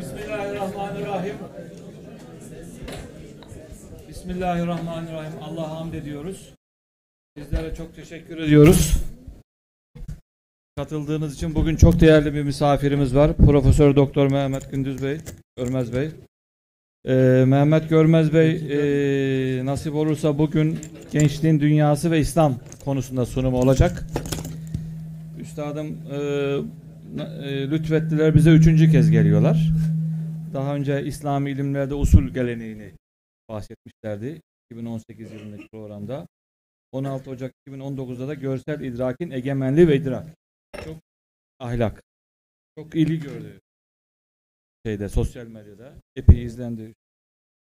Bismillahirrahmanirrahim. Bismillahirrahmanirrahim. Allah'a hamd ediyoruz. Sizlere çok teşekkür ediyoruz. Katıldığınız için bugün çok değerli bir misafirimiz var. Profesör Doktor Mehmet Gündüz Bey, Görmez Bey. Ee, Mehmet Görmez Bey ee, nasip olursa bugün gençliğin dünyası ve İslam konusunda sunumu olacak. Üstadım na- ee, lütfettiler bize üçüncü kez geliyorlar. Daha önce İslami ilimlerde usul geleneğini bahsetmişlerdi 2018 yılındaki programda. 16 Ocak 2019'da da görsel idrakin egemenliği ve idrak. Çok ahlak. Çok ilgi gördü. Şeyde sosyal medyada epey izlendi.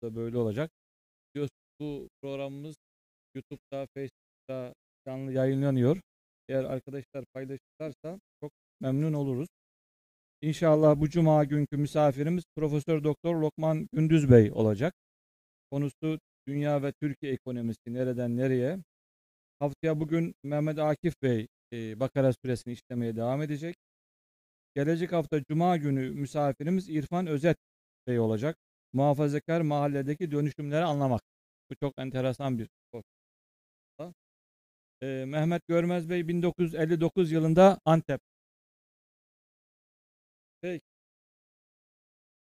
Da böyle olacak. Diyoruz bu programımız YouTube'da, Facebook'ta canlı yayınlanıyor. Eğer arkadaşlar paylaşırlarsa çok memnun oluruz. İnşallah bu cuma günkü misafirimiz Profesör Doktor Lokman Gündüz Bey olacak. Konusu dünya ve Türkiye ekonomisi nereden nereye? Haftaya bugün Mehmet Akif Bey e, Bakara suresini işlemeye devam edecek. Gelecek hafta Cuma günü misafirimiz İrfan Özet Bey olacak. Muhafazakar mahalledeki dönüşümleri anlamak. Bu çok enteresan bir. E, Mehmet Görmez Bey 1959 yılında Antep. Peki.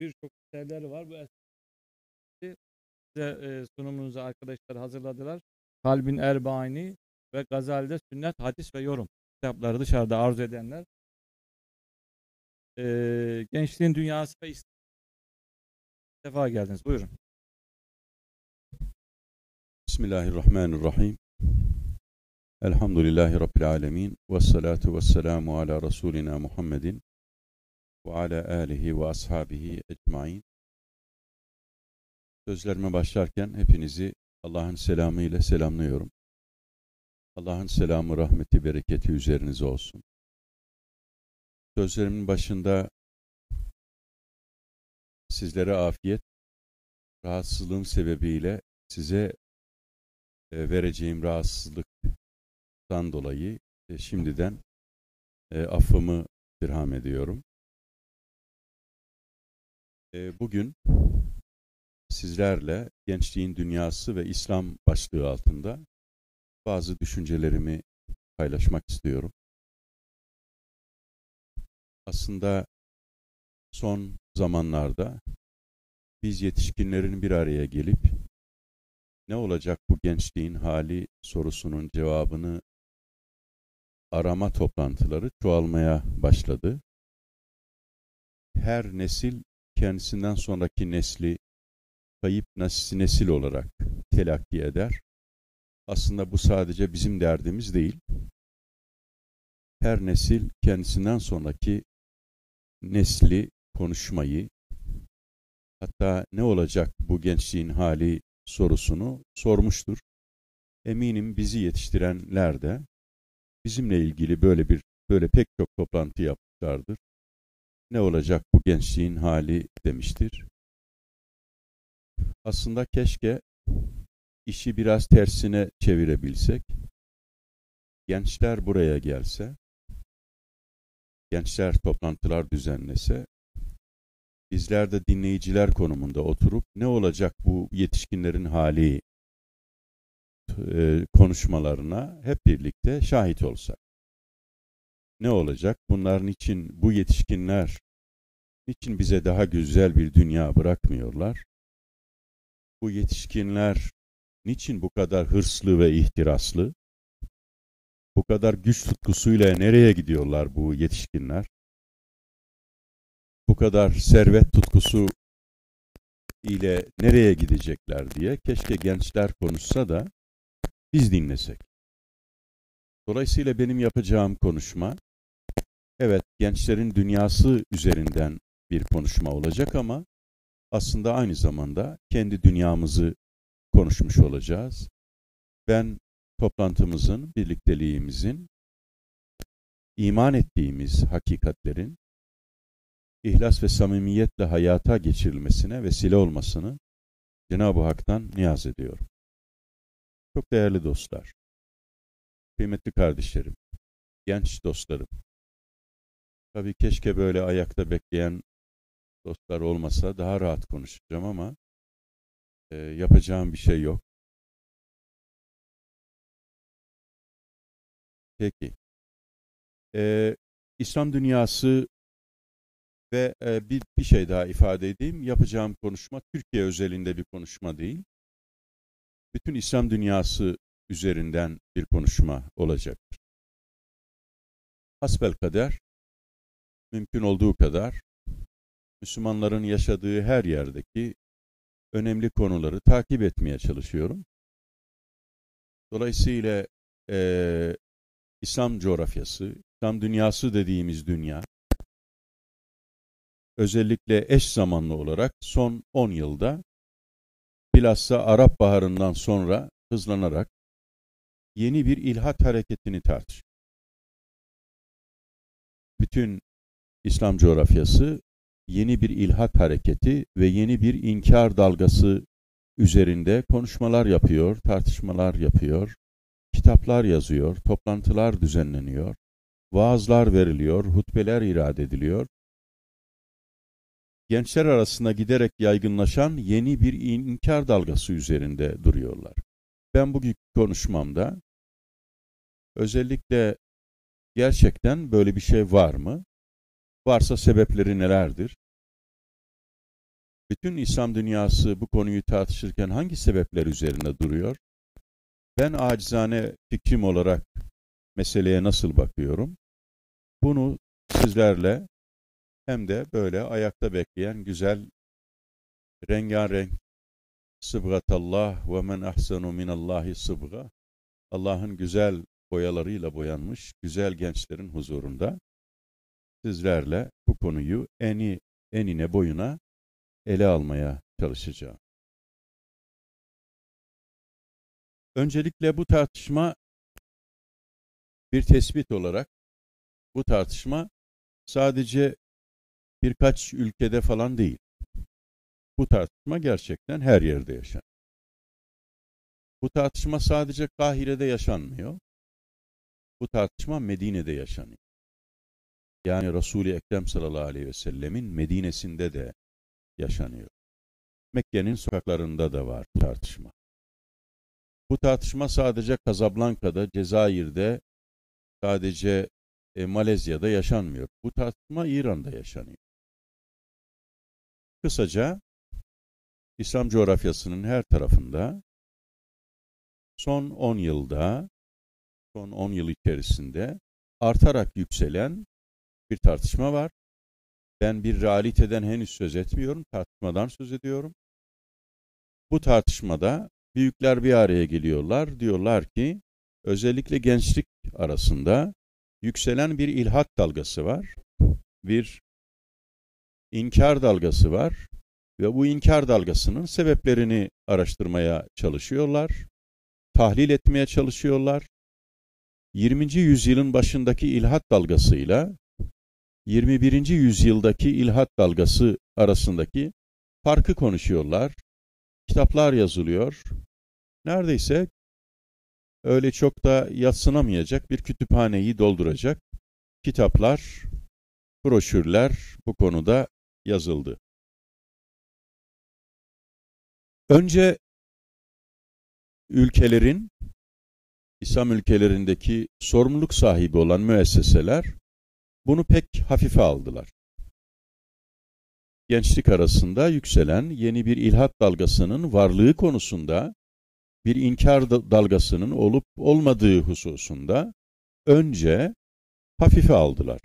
Birçok eserleri var. Bu eserleri size e, sunumunuzu arkadaşlar hazırladılar. Kalbin Erbaini ve Gazali'de sünnet, hadis ve yorum kitapları dışarıda arzu edenler. Ee, gençliğin dünyası ve defa geldiniz. Buyurun. Bismillahirrahmanirrahim. Elhamdülillahi Rabbil alemin. Ve salatu ve selamu ala Resulina Muhammedin ve ala alihi ve ashabihi ecmain. Sözlerime başlarken hepinizi Allah'ın selamı ile selamlıyorum. Allah'ın selamı, rahmeti, bereketi üzerinize olsun. Sözlerimin başında sizlere afiyet, rahatsızlığım sebebiyle size e, vereceğim rahatsızlıktan dolayı e, şimdiden e, affımı dirham ediyorum. E, bugün sizlerle gençliğin dünyası ve İslam başlığı altında bazı düşüncelerimi paylaşmak istiyorum. Aslında son zamanlarda biz yetişkinlerin bir araya gelip ne olacak bu gençliğin hali sorusunun cevabını arama toplantıları çoğalmaya başladı. Her nesil kendisinden sonraki nesli kayıp nesil, olarak telakki eder. Aslında bu sadece bizim derdimiz değil. Her nesil kendisinden sonraki nesli konuşmayı, hatta ne olacak bu gençliğin hali sorusunu sormuştur. Eminim bizi yetiştirenler de bizimle ilgili böyle bir böyle pek çok toplantı yapmışlardır. Ne olacak bu gençliğin hali demiştir. Aslında keşke işi biraz tersine çevirebilsek. Gençler buraya gelse, gençler toplantılar düzenlese, bizler de dinleyiciler konumunda oturup ne olacak bu yetişkinlerin hali e, konuşmalarına hep birlikte şahit olsak. Ne olacak? Bunların için bu yetişkinler niçin bize daha güzel bir dünya bırakmıyorlar? Bu yetişkinler niçin bu kadar hırslı ve ihtiraslı? Bu kadar güç tutkusuyla nereye gidiyorlar bu yetişkinler? Bu kadar servet tutkusu ile nereye gidecekler diye keşke gençler konuşsa da biz dinlesek. Dolayısıyla benim yapacağım konuşma evet gençlerin dünyası üzerinden bir konuşma olacak ama aslında aynı zamanda kendi dünyamızı konuşmuş olacağız. Ben toplantımızın, birlikteliğimizin, iman ettiğimiz hakikatlerin ihlas ve samimiyetle hayata geçirilmesine vesile olmasını Cenab-ı Hak'tan niyaz ediyorum. Çok değerli dostlar, kıymetli kardeşlerim, genç dostlarım. Tabii keşke böyle ayakta bekleyen dostlar olmasa daha rahat konuşacağım ama e, yapacağım bir şey yok. Peki. Ee, İslam dünyası ve e, bir, bir şey daha ifade edeyim. Yapacağım konuşma Türkiye özelinde bir konuşma değil. Bütün İslam dünyası üzerinden bir konuşma olacaktır. Hasbel kader, mümkün olduğu kadar Müslümanların yaşadığı her yerdeki önemli konuları takip etmeye çalışıyorum. Dolayısıyla e, İslam coğrafyası, İslam dünyası dediğimiz dünya, özellikle eş zamanlı olarak son 10 yılda bilhassa Arap Baharı'ndan sonra hızlanarak yeni bir ilhat hareketini tartışıyor. Bütün İslam coğrafyası yeni bir ilhat hareketi ve yeni bir inkar dalgası üzerinde konuşmalar yapıyor, tartışmalar yapıyor, kitaplar yazıyor, toplantılar düzenleniyor, vaazlar veriliyor, hutbeler irade ediliyor. Gençler arasında giderek yaygınlaşan yeni bir inkar dalgası üzerinde duruyorlar. Ben bugün konuşmamda özellikle gerçekten böyle bir şey var mı? Varsa sebepleri nelerdir? Bütün İslam dünyası bu konuyu tartışırken hangi sebepler üzerine duruyor? Ben acizane fikrim olarak meseleye nasıl bakıyorum? Bunu sizlerle hem de böyle ayakta bekleyen güzel rengarenk sıbgatallah ve men ahsenu minallahi sıbga Allah'ın güzel boyalarıyla boyanmış güzel gençlerin huzurunda sizlerle bu konuyu eni enine boyuna ele almaya çalışacağım. Öncelikle bu tartışma bir tespit olarak bu tartışma sadece birkaç ülkede falan değil. Bu tartışma gerçekten her yerde yaşanıyor. Bu tartışma sadece Kahire'de yaşanmıyor. Bu tartışma Medine'de yaşanıyor. Yani Resul-i Ekrem sallallahu aleyhi ve sellemin Medine'sinde de yaşanıyor. Mekke'nin sokaklarında da var tartışma. Bu tartışma sadece Kazablanka'da, Cezayir'de, sadece e, Malezya'da yaşanmıyor. Bu tartışma İran'da yaşanıyor. Kısaca İslam coğrafyasının her tarafında son 10 yılda, son 10 yıl içerisinde artarak yükselen bir tartışma var. Ben bir realiteden henüz söz etmiyorum, tartışmadan söz ediyorum. Bu tartışmada büyükler bir araya geliyorlar. Diyorlar ki özellikle gençlik arasında yükselen bir ilhat dalgası var. Bir inkar dalgası var ve bu inkar dalgasının sebeplerini araştırmaya çalışıyorlar. Tahlil etmeye çalışıyorlar. 20. yüzyılın başındaki ilhat dalgasıyla 21. yüzyıldaki ilhat dalgası arasındaki farkı konuşuyorlar kitaplar yazılıyor. Neredeyse öyle çok da yatsınamayacak bir kütüphaneyi dolduracak kitaplar, broşürler bu konuda yazıldı. Önce ülkelerin, İslam ülkelerindeki sorumluluk sahibi olan müesseseler bunu pek hafife aldılar gençlik arasında yükselen yeni bir ilhat dalgasının varlığı konusunda bir inkar dalgasının olup olmadığı hususunda önce hafife aldılar.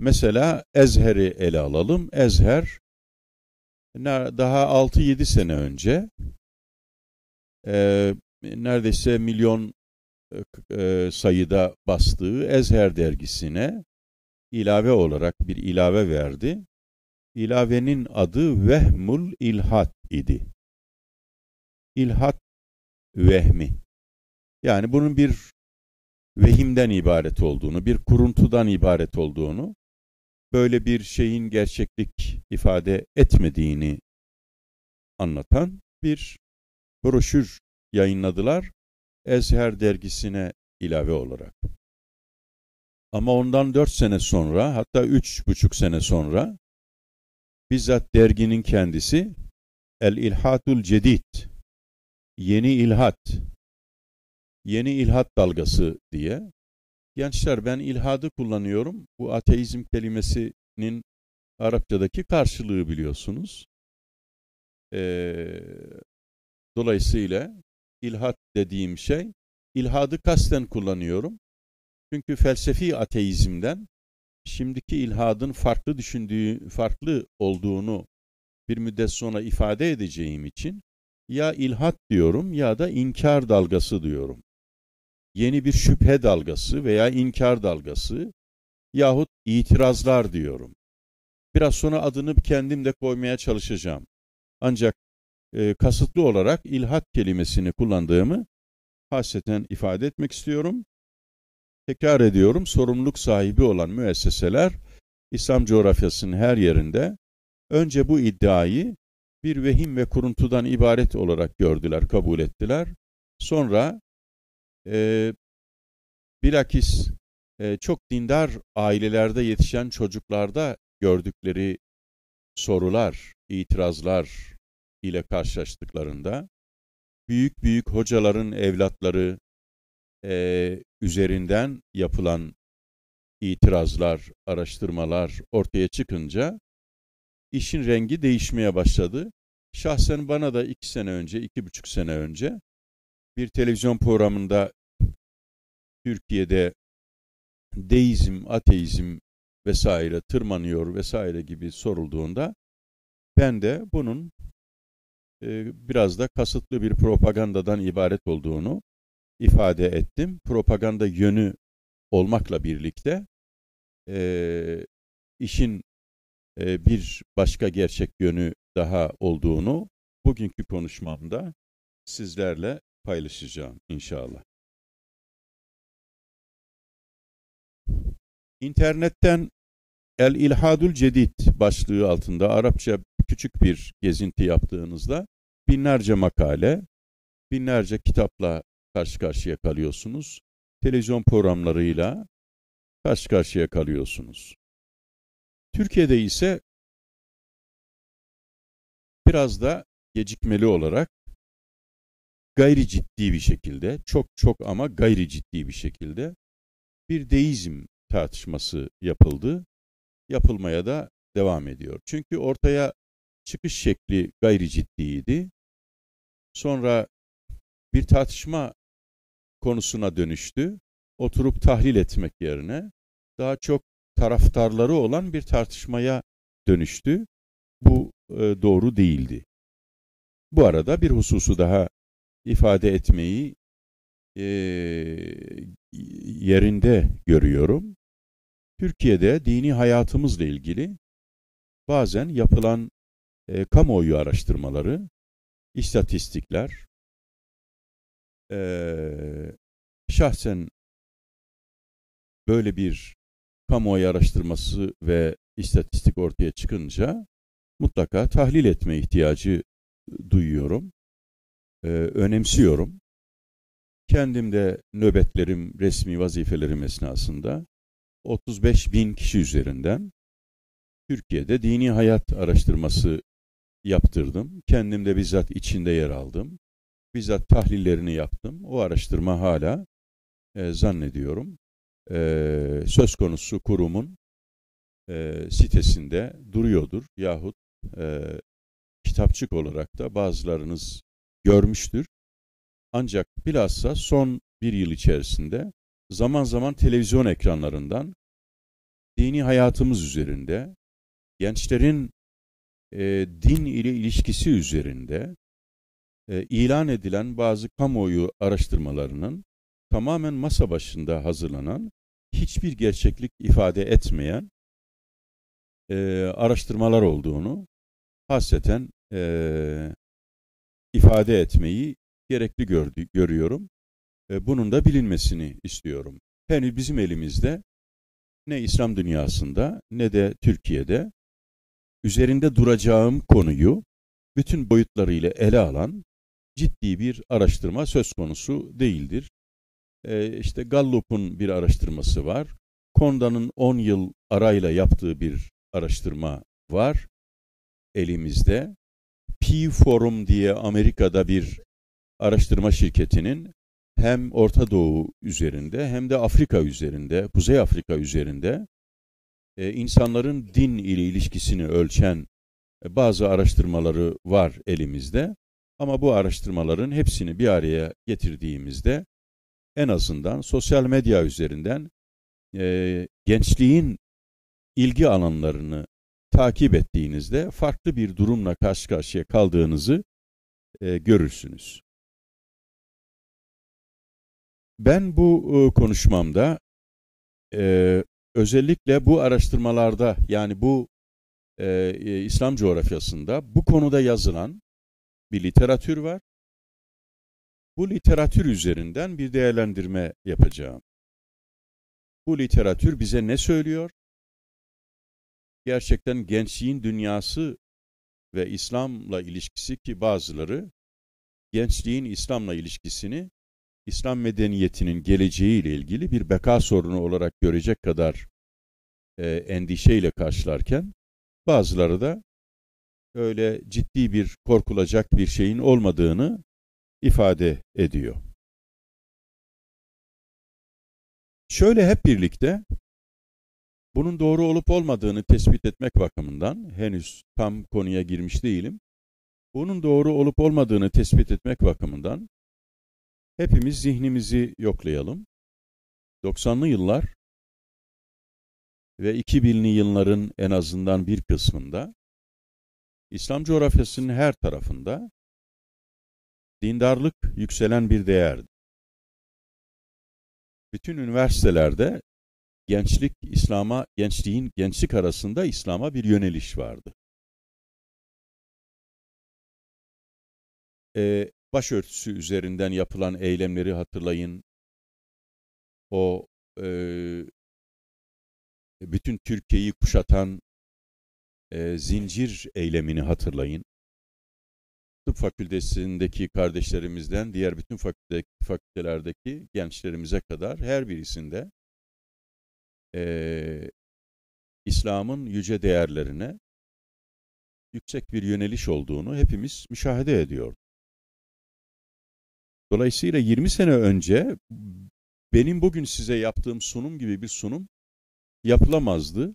Mesela Ezher'i ele alalım. Ezher daha 6-7 sene önce e, neredeyse milyon e, sayıda bastığı Ezher dergisine ilave olarak bir ilave verdi. İlavenin adı Vehmul İlhat idi. İlhat vehmi. Yani bunun bir vehimden ibaret olduğunu, bir kuruntudan ibaret olduğunu, böyle bir şeyin gerçeklik ifade etmediğini anlatan bir broşür yayınladılar. Ezher dergisine ilave olarak. Ama ondan dört sene sonra hatta üç buçuk sene sonra bizzat derginin kendisi El İlhatul Cedid Yeni İlhat Yeni İlhat dalgası diye Gençler ben ilhadı kullanıyorum. Bu ateizm kelimesinin Arapçadaki karşılığı biliyorsunuz. Ee, dolayısıyla ilhat dediğim şey ilhadı kasten kullanıyorum. Çünkü felsefi ateizmden şimdiki ilhadın farklı düşündüğü, farklı olduğunu bir müddet sonra ifade edeceğim için ya ilhat diyorum ya da inkar dalgası diyorum. Yeni bir şüphe dalgası veya inkar dalgası yahut itirazlar diyorum. Biraz sonra adını kendim de koymaya çalışacağım. Ancak e, kasıtlı olarak ilhat kelimesini kullandığımı hasreten ifade etmek istiyorum. Tekrar ediyorum, sorumluluk sahibi olan müesseseler İslam coğrafyasının her yerinde önce bu iddiayı bir vehim ve kuruntudan ibaret olarak gördüler, kabul ettiler. Sonra e, bilakis e, çok dindar ailelerde yetişen çocuklarda gördükleri sorular, itirazlar ile karşılaştıklarında büyük büyük hocaların evlatları e, üzerinden yapılan itirazlar, araştırmalar ortaya çıkınca işin rengi değişmeye başladı. Şahsen bana da iki sene önce, iki buçuk sene önce bir televizyon programında Türkiye'de deizm, ateizm vesaire tırmanıyor vesaire gibi sorulduğunda ben de bunun e, biraz da kasıtlı bir propagandadan ibaret olduğunu ifade ettim. Propaganda yönü olmakla birlikte e, işin e, bir başka gerçek yönü daha olduğunu bugünkü konuşmamda sizlerle paylaşacağım inşallah. İnternetten El İlhadul Cedid başlığı altında Arapça küçük bir gezinti yaptığınızda binlerce makale, binlerce kitapla karşı karşıya kalıyorsunuz. Televizyon programlarıyla karşı karşıya kalıyorsunuz. Türkiye'de ise biraz da gecikmeli olarak gayri ciddi bir şekilde, çok çok ama gayri ciddi bir şekilde bir deizm tartışması yapıldı. Yapılmaya da devam ediyor. Çünkü ortaya çıkış şekli gayri ciddiydi. Sonra bir tartışma konusuna dönüştü. Oturup tahlil etmek yerine daha çok taraftarları olan bir tartışmaya dönüştü. Bu e, doğru değildi. Bu arada bir hususu daha ifade etmeyi e, yerinde görüyorum. Türkiye'de dini hayatımızla ilgili bazen yapılan e, kamuoyu araştırmaları, istatistikler, e, şahsen böyle bir kamuoyu araştırması ve istatistik ortaya çıkınca mutlaka tahlil etme ihtiyacı duyuyorum, e, önemsiyorum. Kendim de nöbetlerim, resmi vazifelerim esnasında 35 bin kişi üzerinden Türkiye'de dini hayat araştırması yaptırdım. Kendim de bizzat içinde yer aldım. Bizzat tahlillerini yaptım. O araştırma hala e, zannediyorum e, söz konusu kurumun e, sitesinde duruyordur yahut e, kitapçık olarak da bazılarınız görmüştür. Ancak bilhassa son bir yıl içerisinde zaman zaman televizyon ekranlarından dini hayatımız üzerinde, gençlerin e, din ile ilişkisi üzerinde e, ilan edilen bazı kamuoyu araştırmalarının tamamen masa başında hazırlanan, hiçbir gerçeklik ifade etmeyen e, araştırmalar olduğunu hasreten e, ifade etmeyi gerekli gördü, görüyorum. E, bunun da bilinmesini istiyorum. Henüz bizim elimizde ne İslam dünyasında ne de Türkiye'de üzerinde duracağım konuyu bütün boyutlarıyla ele alan ciddi bir araştırma söz konusu değildir. e, işte Gallup'un bir araştırması var. Konda'nın 10 yıl arayla yaptığı bir araştırma var elimizde. Pew Forum diye Amerika'da bir araştırma şirketinin hem Orta Doğu üzerinde hem de Afrika üzerinde, Kuzey Afrika üzerinde e, insanların din ile ilişkisini ölçen e, bazı araştırmaları var elimizde. Ama bu araştırmaların hepsini bir araya getirdiğimizde en azından sosyal medya üzerinden e, gençliğin ilgi alanlarını takip ettiğinizde farklı bir durumla karşı karşıya kaldığınızı e, görürsünüz. Ben bu e, konuşmamda e, özellikle bu araştırmalarda yani bu e, e, İslam coğrafyasında bu konuda yazılan bir literatür var. Bu literatür üzerinden bir değerlendirme yapacağım. Bu literatür bize ne söylüyor? Gerçekten gençliğin dünyası ve İslam'la ilişkisi ki bazıları gençliğin İslam'la ilişkisini İslam medeniyetinin geleceğiyle ilgili bir beka sorunu olarak görecek kadar e, endişeyle karşılarken bazıları da öyle ciddi bir korkulacak bir şeyin olmadığını ifade ediyor. Şöyle hep birlikte bunun doğru olup olmadığını tespit etmek bakımından henüz tam konuya girmiş değilim. Bunun doğru olup olmadığını tespit etmek bakımından hepimiz zihnimizi yoklayalım. 90'lı yıllar ve 2000'li yılların en azından bir kısmında İslam coğrafyasının her tarafında dindarlık yükselen bir değerdi. Bütün üniversitelerde gençlik İslam'a, gençliğin gençlik arasında İslam'a bir yöneliş vardı. Ee, başörtüsü üzerinden yapılan eylemleri hatırlayın. O e, bütün Türkiye'yi kuşatan e, zincir eylemini hatırlayın. Tıp fakültesindeki kardeşlerimizden diğer bütün fakülte, fakültelerdeki gençlerimize kadar her birisinde e, İslam'ın yüce değerlerine yüksek bir yöneliş olduğunu hepimiz müşahede ediyor. Dolayısıyla 20 sene önce benim bugün size yaptığım sunum gibi bir sunum yapılamazdı.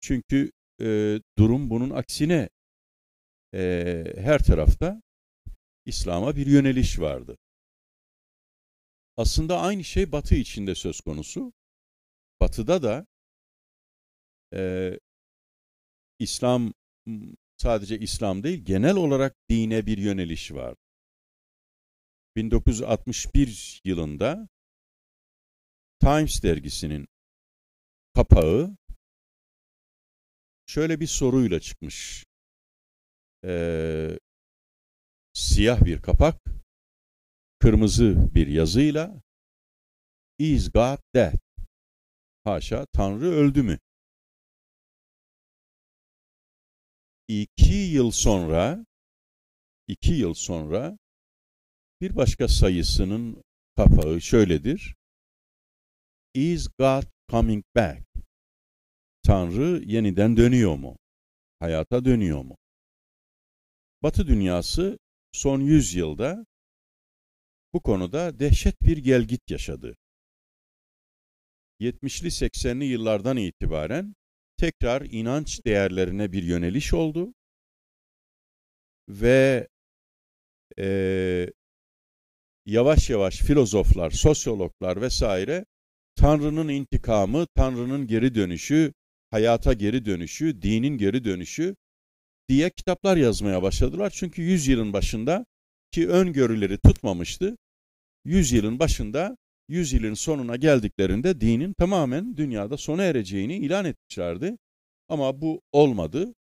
Çünkü e, durum bunun aksine e, her tarafta İslam'a bir yöneliş vardı. Aslında aynı şey Batı içinde söz konusu. Batı'da da e, İslam sadece İslam değil genel olarak dine bir yöneliş var. 1961 yılında Times dergisinin kapağı şöyle bir soruyla çıkmış. Ee, siyah bir kapak, kırmızı bir yazıyla Is God dead? Haşa, Tanrı öldü mü? İki yıl sonra, iki yıl sonra bir başka sayısının kapağı şöyledir. Is God coming back? Tanrı yeniden dönüyor mu? Hayata dönüyor mu? Batı dünyası son yüzyılda bu konuda dehşet bir gelgit yaşadı. 70'li 80'li yıllardan itibaren tekrar inanç değerlerine bir yöneliş oldu ve e, yavaş yavaş filozoflar, sosyologlar vesaire Tanrı'nın intikamı, Tanrı'nın geri dönüşü, hayata geri dönüşü, dinin geri dönüşü diye kitaplar yazmaya başladılar. Çünkü yüzyılın başında ki öngörüleri tutmamıştı. Yüzyılın başında, yüzyılın sonuna geldiklerinde dinin tamamen dünyada sona ereceğini ilan etmişlerdi. Ama bu olmadı.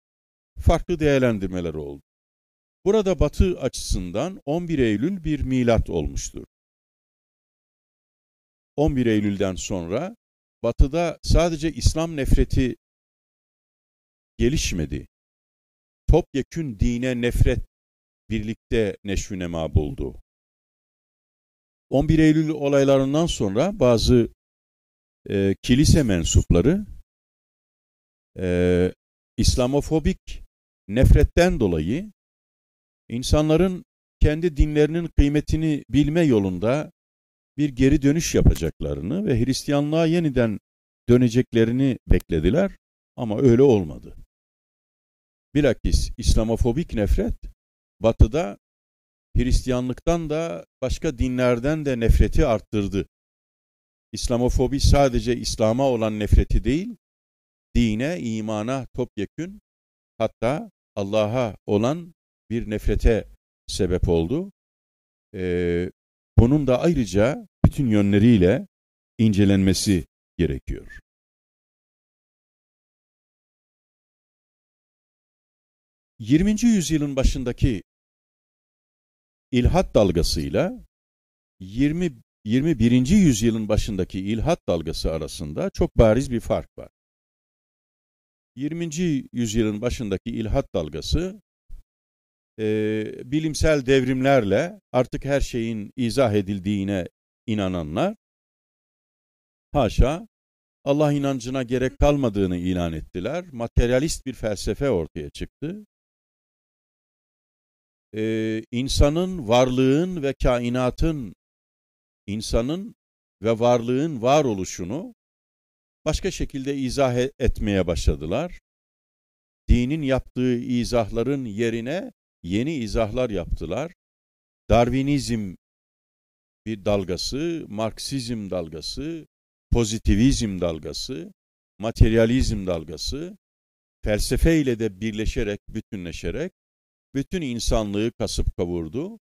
Farklı değerlendirmeler oldu. Burada Batı açısından 11 Eylül bir milat olmuştur. 11 Eylül'den sonra Batı'da sadece İslam nefreti gelişmedi. Topyekün dine nefret birlikte neşvünema buldu. 11 Eylül olaylarından sonra bazı e, kilise mensupları e, İslamofobik nefretten dolayı insanların kendi dinlerinin kıymetini bilme yolunda bir geri dönüş yapacaklarını ve Hristiyanlığa yeniden döneceklerini beklediler ama öyle olmadı. Bilakis İslamofobik nefret batıda Hristiyanlıktan da başka dinlerden de nefreti arttırdı. İslamofobi sadece İslam'a olan nefreti değil, dine, imana topyekün hatta Allah'a olan bir nefrete sebep oldu. Ee, bunun da ayrıca bütün yönleriyle incelenmesi gerekiyor. Yirminci yüzyılın başındaki ilhat dalgasıyla 20 21. yüzyılın başındaki ilhat dalgası arasında çok bariz bir fark var. 20. yüzyılın başındaki ilhat dalgası e, bilimsel devrimlerle artık her şeyin izah edildiğine inananlar haşa Allah inancına gerek kalmadığını ilan ettiler. Materyalist bir felsefe ortaya çıktı. Ee, insanın, varlığın ve kainatın, insanın ve varlığın varoluşunu başka şekilde izah e-, etmeye başladılar. Dinin yaptığı izahların yerine yeni izahlar yaptılar. Darwinizm bir dalgası, Marksizm dalgası, pozitivizm dalgası, materyalizm dalgası, felsefe ile de birleşerek, bütünleşerek bütün insanlığı kasıp kavurdu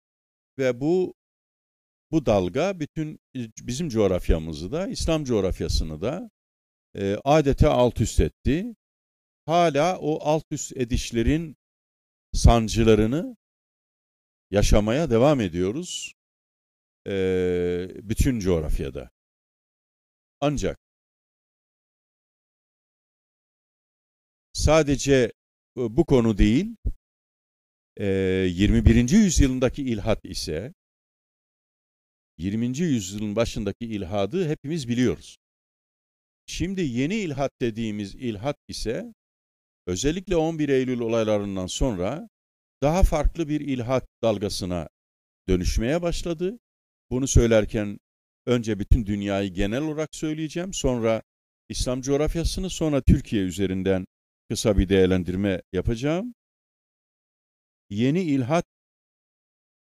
ve bu bu dalga bütün bizim coğrafyamızı da, İslam coğrafyasını da e, adeta alt üst etti. Hala o alt üst edişlerin sancılarını yaşamaya devam ediyoruz e, bütün coğrafyada. Ancak sadece bu konu değil, 21. yüzyılındaki ilhat ise 20. yüzyılın başındaki ilhadı hepimiz biliyoruz. Şimdi yeni ilhat dediğimiz ilhat ise özellikle 11 Eylül olaylarından sonra daha farklı bir ilhat dalgasına dönüşmeye başladı. Bunu söylerken önce bütün dünyayı genel olarak söyleyeceğim. Sonra İslam coğrafyasını sonra Türkiye üzerinden kısa bir değerlendirme yapacağım. Yeni ilhat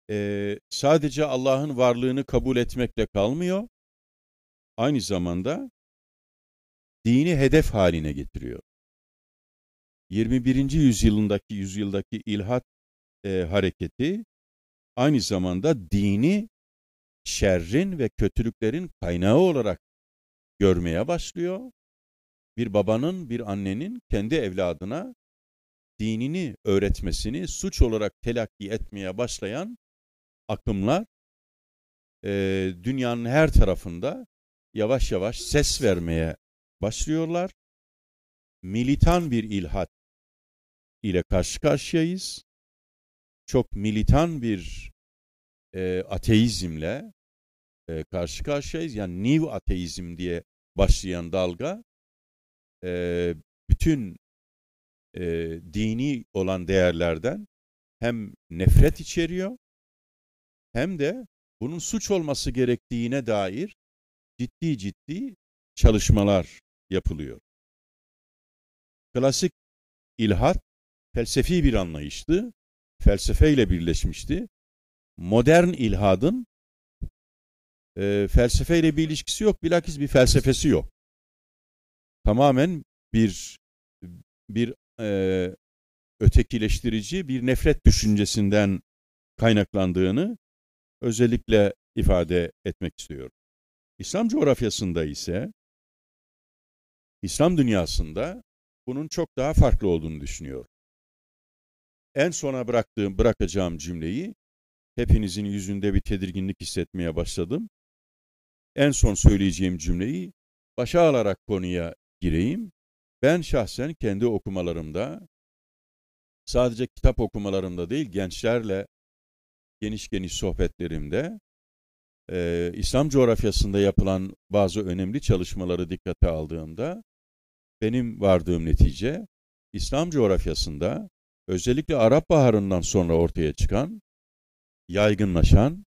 e, sadece Allah'ın varlığını kabul etmekle kalmıyor. Aynı zamanda dini hedef haline getiriyor. 21. yüzyılındaki yüzyıldaki ilhat e, hareketi aynı zamanda dini şerrin ve kötülüklerin kaynağı olarak görmeye başlıyor. Bir babanın, bir annenin kendi evladına dinini öğretmesini suç olarak telakki etmeye başlayan akımlar e, dünyanın her tarafında yavaş yavaş ses vermeye başlıyorlar. Militan bir ilhat ile karşı karşıyayız. Çok militan bir e, ateizmle e, karşı karşıyayız. Yani new ateizm diye başlayan dalga e, bütün e, dini olan değerlerden hem nefret içeriyor hem de bunun suç olması gerektiğine dair ciddi ciddi çalışmalar yapılıyor. Klasik ilhat felsefi bir anlayıştı. Felsefeyle birleşmişti. Modern ilhadın e, felsefeyle bir ilişkisi yok. Bilakis bir felsefesi yok. Tamamen bir bir e, ötekileştirici bir nefret düşüncesinden kaynaklandığını özellikle ifade etmek istiyorum. İslam coğrafyasında ise İslam dünyasında bunun çok daha farklı olduğunu düşünüyorum. En sona bıraktığım, bırakacağım cümleyi hepinizin yüzünde bir tedirginlik hissetmeye başladım. En son söyleyeceğim cümleyi başa alarak konuya gireyim. Ben şahsen kendi okumalarımda sadece kitap okumalarımda değil gençlerle geniş geniş sohbetlerimde e, İslam coğrafyasında yapılan bazı önemli çalışmaları dikkate aldığımda benim vardığım netice İslam coğrafyasında özellikle Arap Baharı'ndan sonra ortaya çıkan, yaygınlaşan,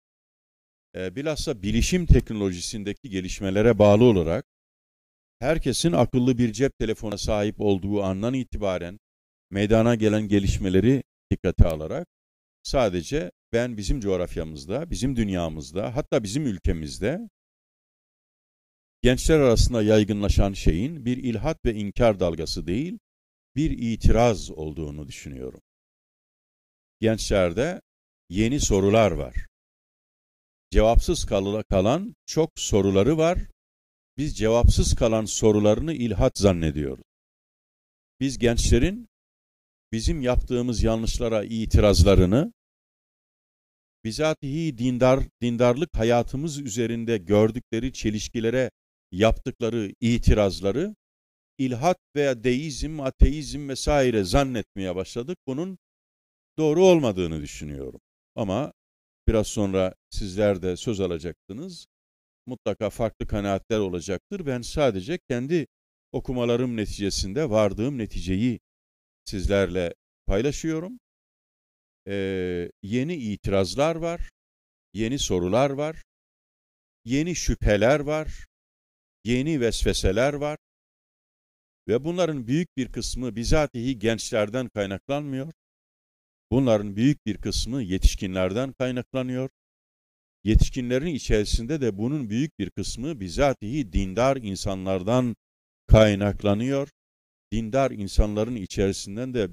e, bilhassa bilişim teknolojisindeki gelişmelere bağlı olarak herkesin akıllı bir cep telefona sahip olduğu andan itibaren meydana gelen gelişmeleri dikkate alarak sadece ben bizim coğrafyamızda, bizim dünyamızda, hatta bizim ülkemizde gençler arasında yaygınlaşan şeyin bir ilhat ve inkar dalgası değil, bir itiraz olduğunu düşünüyorum. Gençlerde yeni sorular var. Cevapsız kalan çok soruları var. Biz cevapsız kalan sorularını ilhat zannediyoruz. Biz gençlerin bizim yaptığımız yanlışlara itirazlarını, bizatihi dindar, dindarlık hayatımız üzerinde gördükleri çelişkilere yaptıkları itirazları ilhat veya deizm, ateizm vesaire zannetmeye başladık. Bunun doğru olmadığını düşünüyorum. Ama biraz sonra sizler de söz alacaktınız. Mutlaka farklı kanaatler olacaktır. Ben sadece kendi okumalarım neticesinde vardığım neticeyi sizlerle paylaşıyorum. Ee, yeni itirazlar var, yeni sorular var, yeni şüpheler var, yeni vesveseler var. Ve bunların büyük bir kısmı bizatihi gençlerden kaynaklanmıyor. Bunların büyük bir kısmı yetişkinlerden kaynaklanıyor. Yetişkinlerin içerisinde de bunun büyük bir kısmı bizatihi dindar insanlardan kaynaklanıyor. Dindar insanların içerisinden de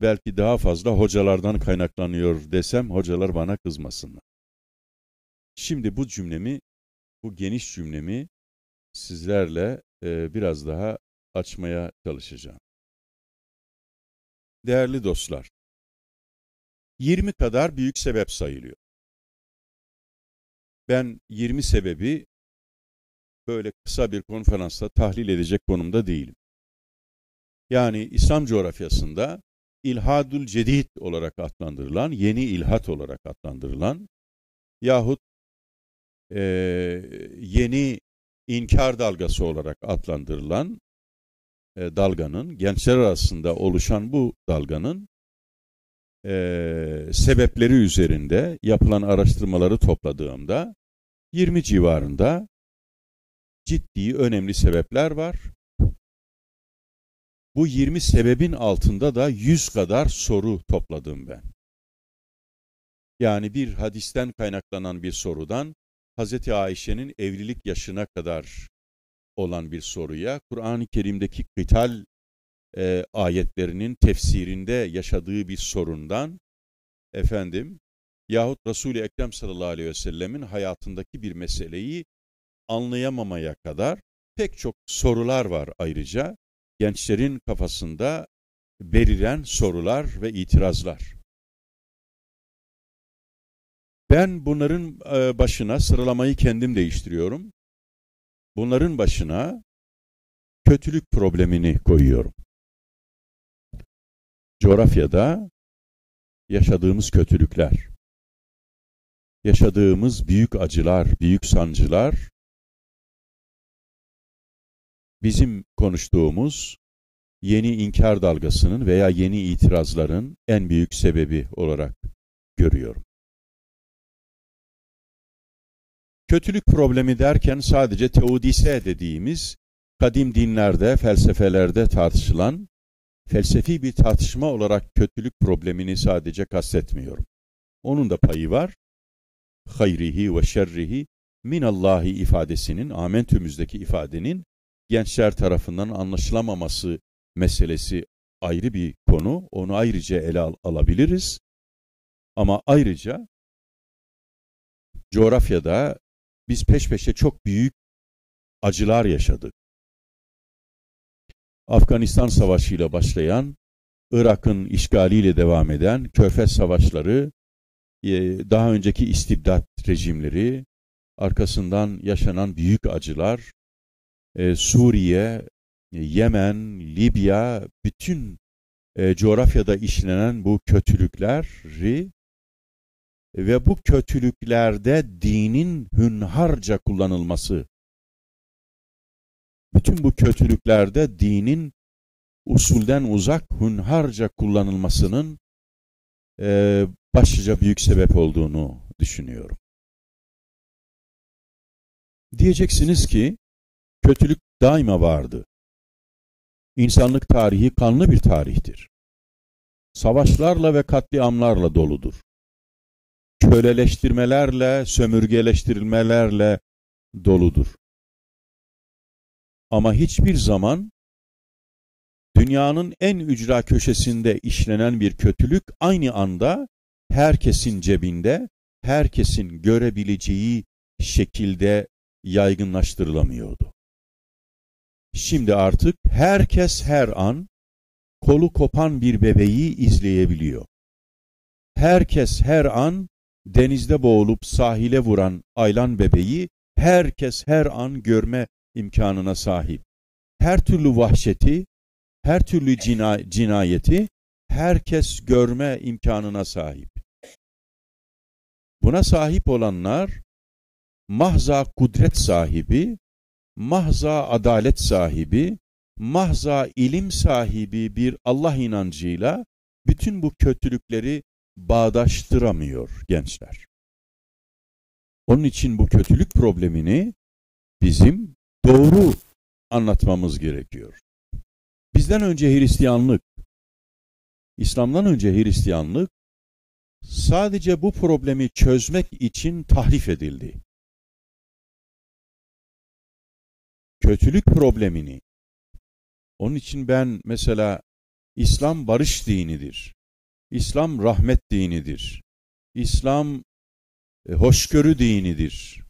belki daha fazla hocalardan kaynaklanıyor desem hocalar bana kızmasınlar. Şimdi bu cümlemi, bu geniş cümlemi sizlerle e, biraz daha açmaya çalışacağım. Değerli dostlar, 20 kadar büyük sebep sayılıyor. Ben 20 sebebi böyle kısa bir konferansta tahlil edecek konumda değilim. Yani İslam coğrafyasında ilhadül cedid olarak adlandırılan, yeni ilhat olarak adlandırılan yahut e, yeni inkar dalgası olarak adlandırılan e, dalganın, gençler arasında oluşan bu dalganın e, sebepleri üzerinde yapılan araştırmaları topladığımda 20 civarında ciddi önemli sebepler var. Bu 20 sebebin altında da 100 kadar soru topladım ben. Yani bir hadisten kaynaklanan bir sorudan Hz. Ayşe'nin evlilik yaşına kadar olan bir soruya, Kur'an-ı Kerim'deki kıtal e, ayetlerinin tefsirinde yaşadığı bir sorundan, efendim, yahut Resul-i Ekrem sallallahu aleyhi ve sellemin hayatındaki bir meseleyi anlayamamaya kadar pek çok sorular var ayrıca. Gençlerin kafasında beliren sorular ve itirazlar. Ben bunların başına sıralamayı kendim değiştiriyorum. Bunların başına kötülük problemini koyuyorum. Coğrafyada yaşadığımız kötülükler, yaşadığımız büyük acılar, büyük sancılar, bizim konuştuğumuz yeni inkar dalgasının veya yeni itirazların en büyük sebebi olarak görüyorum. Kötülük problemi derken sadece teodise dediğimiz kadim dinlerde, felsefelerde tartışılan felsefi bir tartışma olarak kötülük problemini sadece kastetmiyorum. Onun da payı var. Hayrihi ve şerrihi minallahi ifadesinin, amentümüzdeki ifadenin gençler tarafından anlaşılamaması meselesi ayrı bir konu. Onu ayrıca ele al alabiliriz. Ama ayrıca coğrafyada biz peş peşe çok büyük acılar yaşadık. Afganistan Savaşı ile başlayan, Irak'ın işgaliyle devam eden Körfez Savaşları, e, daha önceki istibdat rejimleri, arkasından yaşanan büyük acılar, e, Suriye, Yemen, Libya, bütün e, coğrafyada işlenen bu kötülükleri ve bu kötülüklerde dinin hünharca kullanılması. Bütün bu kötülüklerde dinin usulden uzak hünharca kullanılmasının e, başlıca büyük sebep olduğunu düşünüyorum. Diyeceksiniz ki kötülük daima vardı. İnsanlık tarihi kanlı bir tarihtir. Savaşlarla ve katliamlarla doludur. Köleleştirmelerle, sömürgeleştirilmelerle doludur. Ama hiçbir zaman dünyanın en ücra köşesinde işlenen bir kötülük aynı anda herkesin cebinde, herkesin görebileceği şekilde yaygınlaştırılamıyordu. Şimdi artık herkes her an kolu kopan bir bebeği izleyebiliyor. Herkes her an denizde boğulup sahile vuran aylan bebeği herkes her an görme imkanına sahip. Her türlü vahşeti, her türlü cina cinayeti herkes görme imkanına sahip. Buna sahip olanlar mahza kudret sahibi, mahza adalet sahibi, mahza ilim sahibi bir Allah inancıyla bütün bu kötülükleri bağdaştıramıyor gençler. Onun için bu kötülük problemini bizim doğru anlatmamız gerekiyor. Bizden önce Hristiyanlık, İslam'dan önce Hristiyanlık sadece bu problemi çözmek için tahrif edildi. Kötülük problemini, onun için ben mesela İslam barış dinidir. İslam rahmet dinidir. İslam e, hoşgörü dinidir.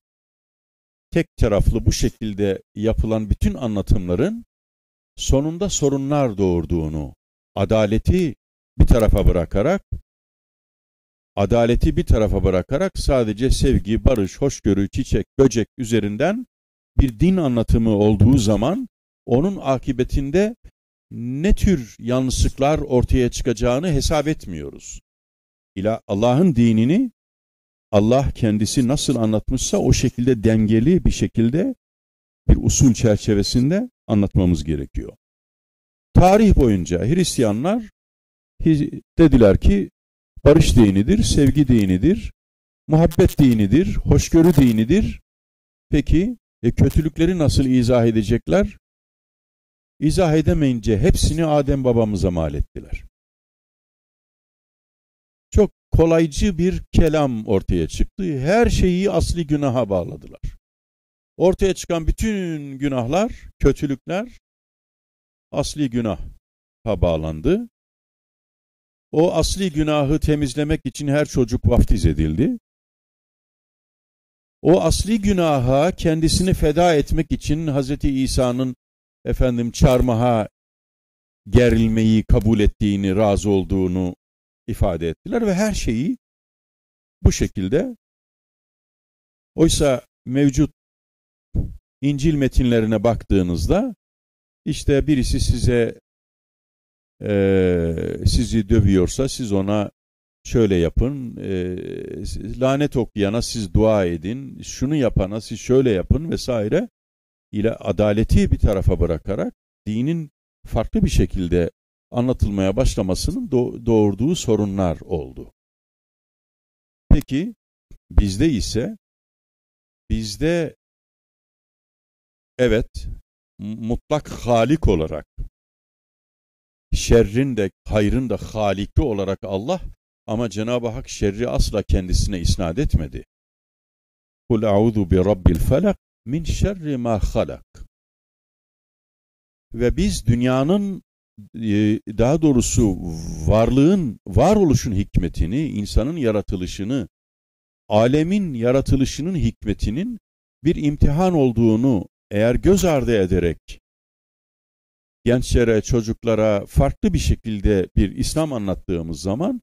Tek taraflı bu şekilde yapılan bütün anlatımların sonunda sorunlar doğurduğunu, adaleti bir tarafa bırakarak adaleti bir tarafa bırakarak sadece sevgi, barış, hoşgörü, çiçek, böcek üzerinden bir din anlatımı olduğu zaman onun akıbetinde ne tür yanlışlıklar ortaya çıkacağını hesap etmiyoruz. İla Allah'ın dinini Allah kendisi nasıl anlatmışsa o şekilde dengeli bir şekilde bir usul çerçevesinde anlatmamız gerekiyor. Tarih boyunca Hristiyanlar dediler ki barış dinidir, sevgi dinidir, muhabbet dinidir, hoşgörü dinidir. Peki e, kötülükleri nasıl izah edecekler? İzah edemeyince hepsini Adem babamıza mal ettiler. Kolaycı bir kelam ortaya çıktı. Her şeyi asli günaha bağladılar. Ortaya çıkan bütün günahlar, kötülükler asli günaha bağlandı. O asli günahı temizlemek için her çocuk vaftiz edildi. O asli günaha kendisini feda etmek için Hz. İsa'nın efendim çarmıha gerilmeyi kabul ettiğini, razı olduğunu ifade ettiler ve her şeyi bu şekilde. Oysa mevcut İncil metinlerine baktığınızda işte birisi size e, sizi dövüyorsa siz ona şöyle yapın, e, lanet okuyana siz dua edin, şunu yapana siz şöyle yapın vesaire ile adaleti bir tarafa bırakarak dinin farklı bir şekilde anlatılmaya başlamasının doğurduğu sorunlar oldu. Peki bizde ise bizde evet mutlak halik olarak şerrin de hayrın da haliki olarak Allah ama Cenab-ı Hak şerri asla kendisine isnat etmedi. Kul a'udhu bi rabbil felak min şerri ma halak. Ve biz dünyanın daha doğrusu varlığın, varoluşun hikmetini, insanın yaratılışını, alemin yaratılışının hikmetinin bir imtihan olduğunu eğer göz ardı ederek gençlere, çocuklara farklı bir şekilde bir İslam anlattığımız zaman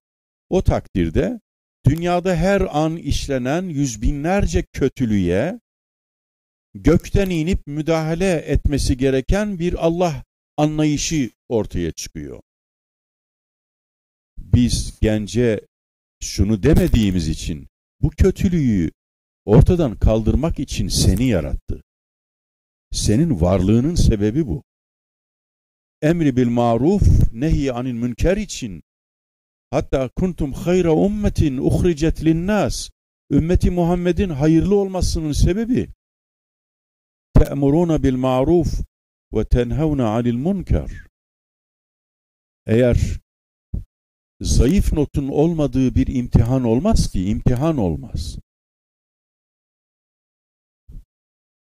o takdirde dünyada her an işlenen yüz binlerce kötülüğe gökten inip müdahale etmesi gereken bir Allah anlayışı ortaya çıkıyor. Biz gence şunu demediğimiz için bu kötülüğü ortadan kaldırmak için seni yarattı. Senin varlığının sebebi bu. Emri bil maruf, nehi anil münker için hatta kuntum hayra ummetin uhricet linnas ümmeti Muhammed'in hayırlı olmasının sebebi te'muruna bil maruf ve tenhevne anil münker eğer zayıf notun olmadığı bir imtihan olmaz ki, imtihan olmaz.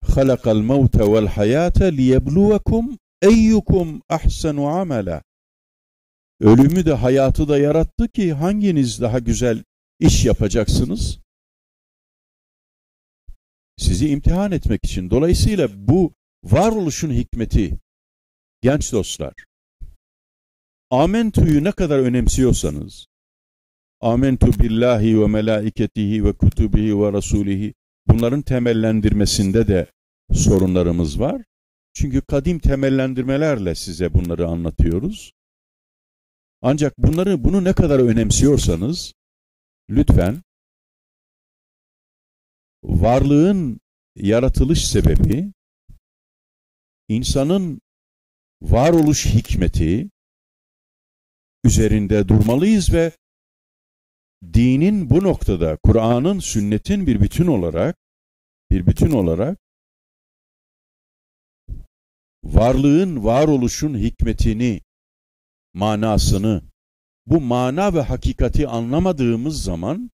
خَلَقَ الْمَوْتَ وَالْحَيَاةَ لِيَبْلُوَكُمْ اَيُّكُمْ اَحْسَنُ عَمَلًا Ölümü de hayatı da yarattı ki hanginiz daha güzel iş yapacaksınız? Sizi imtihan etmek için. Dolayısıyla bu varoluşun hikmeti genç dostlar Amentu'yu ne kadar önemsiyorsanız, Amentu billahi ve melaiketihi ve kutubihi ve rasulihi bunların temellendirmesinde de sorunlarımız var. Çünkü kadim temellendirmelerle size bunları anlatıyoruz. Ancak bunları bunu ne kadar önemsiyorsanız lütfen varlığın yaratılış sebebi insanın varoluş hikmeti üzerinde durmalıyız ve dinin bu noktada Kur'an'ın, sünnetin bir bütün olarak bir bütün olarak varlığın, varoluşun hikmetini, manasını, bu mana ve hakikati anlamadığımız zaman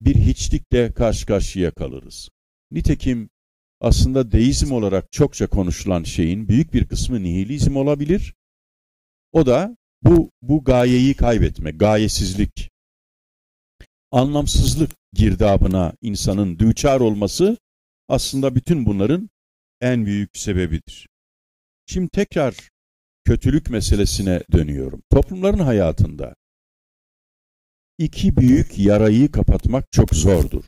bir hiçlikle karşı karşıya kalırız. Nitekim aslında deizm olarak çokça konuşulan şeyin büyük bir kısmı nihilizm olabilir. O da bu, bu gayeyi kaybetme, gayesizlik, anlamsızlık girdabına insanın düçar olması aslında bütün bunların en büyük sebebidir. Şimdi tekrar kötülük meselesine dönüyorum. Toplumların hayatında iki büyük yarayı kapatmak çok zordur.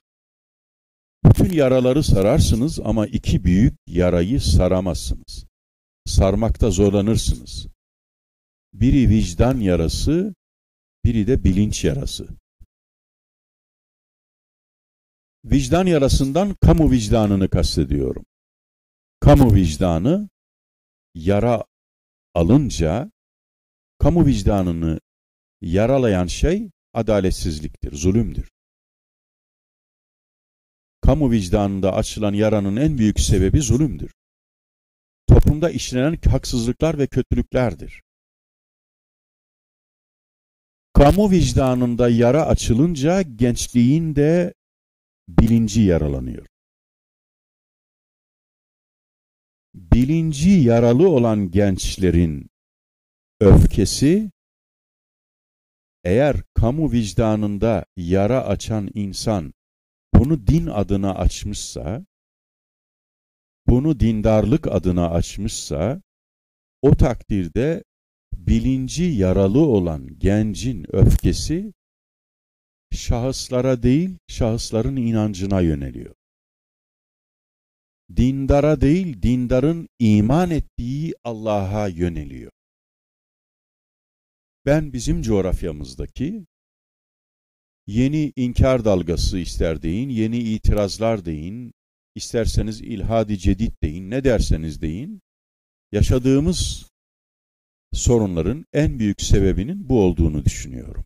Bütün yaraları sararsınız ama iki büyük yarayı saramazsınız. Sarmakta zorlanırsınız. Biri vicdan yarası, biri de bilinç yarası. Vicdan yarasından kamu vicdanını kastediyorum. Kamu vicdanı yara alınca kamu vicdanını yaralayan şey adaletsizliktir, zulümdür. Kamu vicdanında açılan yaranın en büyük sebebi zulümdür. Toplumda işlenen haksızlıklar ve kötülüklerdir. Kamu vicdanında yara açılınca gençliğin de bilinci yaralanıyor. Bilinci yaralı olan gençlerin öfkesi eğer kamu vicdanında yara açan insan bunu din adına açmışsa, bunu dindarlık adına açmışsa, o takdirde bilinci yaralı olan gencin öfkesi şahıslara değil, şahısların inancına yöneliyor. Dindara değil, dindarın iman ettiği Allah'a yöneliyor. Ben bizim coğrafyamızdaki yeni inkar dalgası ister deyin, yeni itirazlar deyin, isterseniz ilhadi cedid deyin, ne derseniz deyin, yaşadığımız sorunların en büyük sebebinin bu olduğunu düşünüyorum.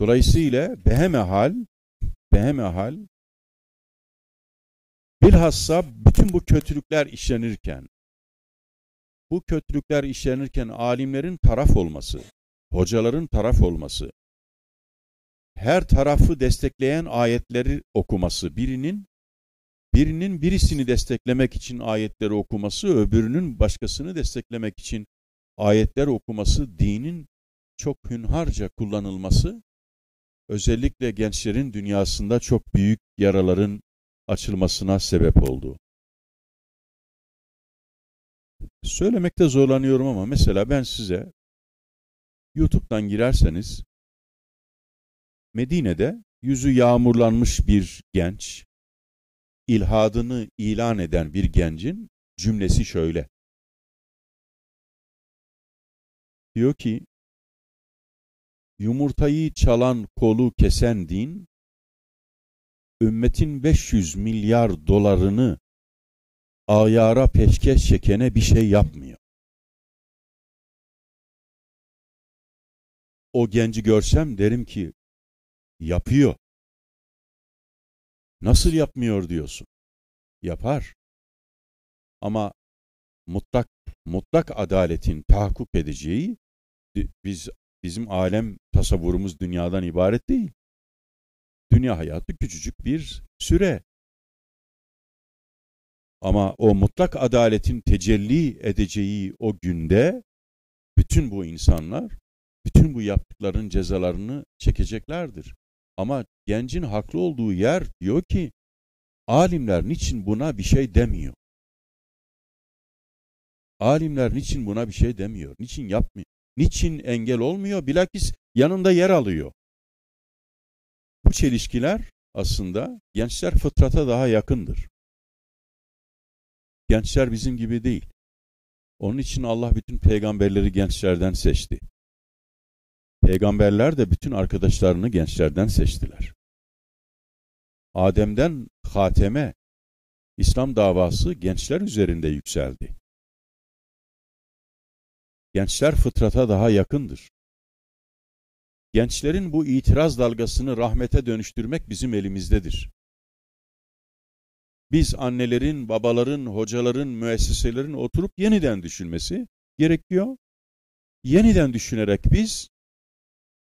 Dolayısıyla behemehal, behemehal bilhassa bütün bu kötülükler işlenirken, bu kötülükler işlenirken alimlerin taraf olması, hocaların taraf olması, her tarafı destekleyen ayetleri okuması, birinin birinin birisini desteklemek için ayetleri okuması, öbürünün başkasını desteklemek için ayetler okuması, dinin çok hünharca kullanılması, özellikle gençlerin dünyasında çok büyük yaraların açılmasına sebep oldu. Söylemekte zorlanıyorum ama mesela ben size YouTube'dan girerseniz Medine'de yüzü yağmurlanmış bir genç ilhadını ilan eden bir gencin cümlesi şöyle. Diyor ki, yumurtayı çalan kolu kesen din, ümmetin 500 milyar dolarını ayara peşkeş çekene bir şey yapmıyor. O genci görsem derim ki yapıyor. Nasıl yapmıyor diyorsun? Yapar. Ama mutlak mutlak adaletin tahakkuk edeceği biz bizim alem tasavvurumuz dünyadan ibaret değil. Dünya hayatı küçücük bir süre. Ama o mutlak adaletin tecelli edeceği o günde bütün bu insanlar bütün bu yaptıkların cezalarını çekeceklerdir. Ama gencin haklı olduğu yer diyor ki alimler niçin buna bir şey demiyor? Alimler niçin buna bir şey demiyor? Niçin yapmıyor? Niçin engel olmuyor? Bilakis yanında yer alıyor. Bu çelişkiler aslında gençler fıtrata daha yakındır. Gençler bizim gibi değil. Onun için Allah bütün peygamberleri gençlerden seçti. Peygamberler de bütün arkadaşlarını gençlerden seçtiler. Adem'den Hatem'e İslam davası gençler üzerinde yükseldi. Gençler fıtrata daha yakındır. Gençlerin bu itiraz dalgasını rahmete dönüştürmek bizim elimizdedir. Biz annelerin, babaların, hocaların, müesseselerin oturup yeniden düşünmesi gerekiyor. Yeniden düşünerek biz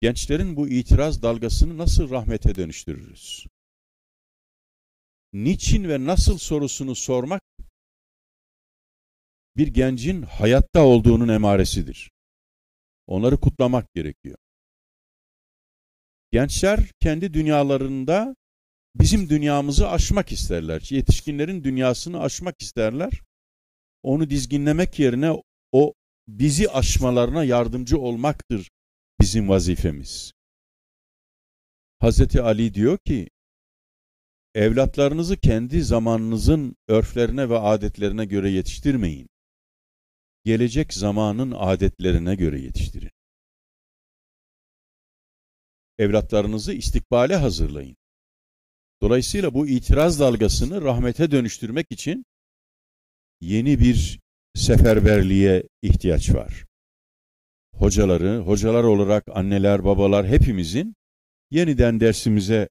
gençlerin bu itiraz dalgasını nasıl rahmete dönüştürürüz? Niçin ve nasıl sorusunu sormak bir gencin hayatta olduğunun emaresidir. Onları kutlamak gerekiyor. Gençler kendi dünyalarında bizim dünyamızı aşmak isterler. Yetişkinlerin dünyasını aşmak isterler. Onu dizginlemek yerine o bizi aşmalarına yardımcı olmaktır bizim vazifemiz. Hazreti Ali diyor ki, evlatlarınızı kendi zamanınızın örflerine ve adetlerine göre yetiştirmeyin. Gelecek zamanın adetlerine göre yetiştirin. Evlatlarınızı istikbale hazırlayın. Dolayısıyla bu itiraz dalgasını rahmete dönüştürmek için yeni bir seferberliğe ihtiyaç var hocaları, hocalar olarak anneler, babalar hepimizin yeniden dersimize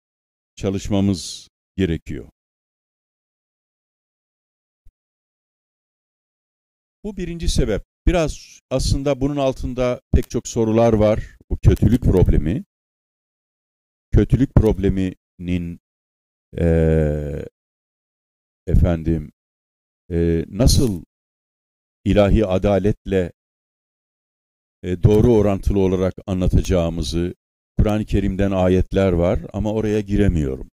çalışmamız gerekiyor. Bu birinci sebep. Biraz aslında bunun altında pek çok sorular var. Bu kötülük problemi. Kötülük probleminin e, efendim e, nasıl ilahi adaletle e, doğru orantılı olarak anlatacağımızı, Kur'an-ı Kerim'den ayetler var ama oraya giremiyorum.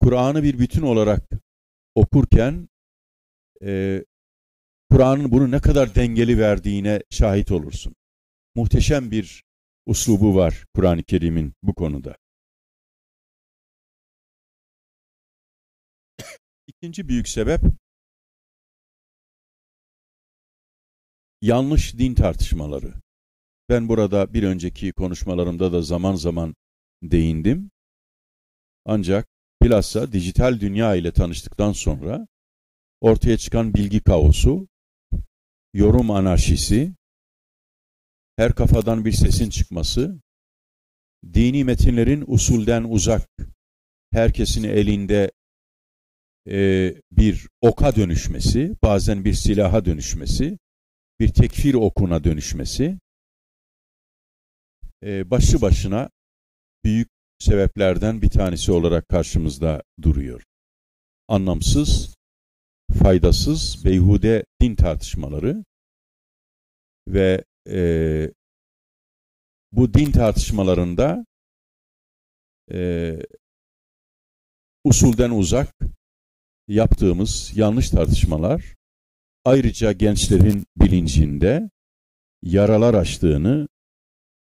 Kur'an'ı bir bütün olarak okurken e, Kur'an'ın bunu ne kadar dengeli verdiğine şahit olursun. Muhteşem bir uslubu var Kur'an-ı Kerim'in bu konuda. İkinci büyük sebep yanlış din tartışmaları. Ben burada bir önceki konuşmalarımda da zaman zaman değindim. Ancak bilhassa dijital dünya ile tanıştıktan sonra ortaya çıkan bilgi kaosu, yorum anarşisi, her kafadan bir sesin çıkması, dini metinlerin usulden uzak, herkesin elinde e, bir oka dönüşmesi, bazen bir silaha dönüşmesi, bir tekfir okuna dönüşmesi, e, başlı başına büyük sebeplerden bir tanesi olarak karşımızda duruyor. Anlamsız, faydasız, beyhude din tartışmaları ve e, bu din tartışmalarında e, usulden uzak yaptığımız yanlış tartışmalar ayrıca gençlerin bilincinde yaralar açtığını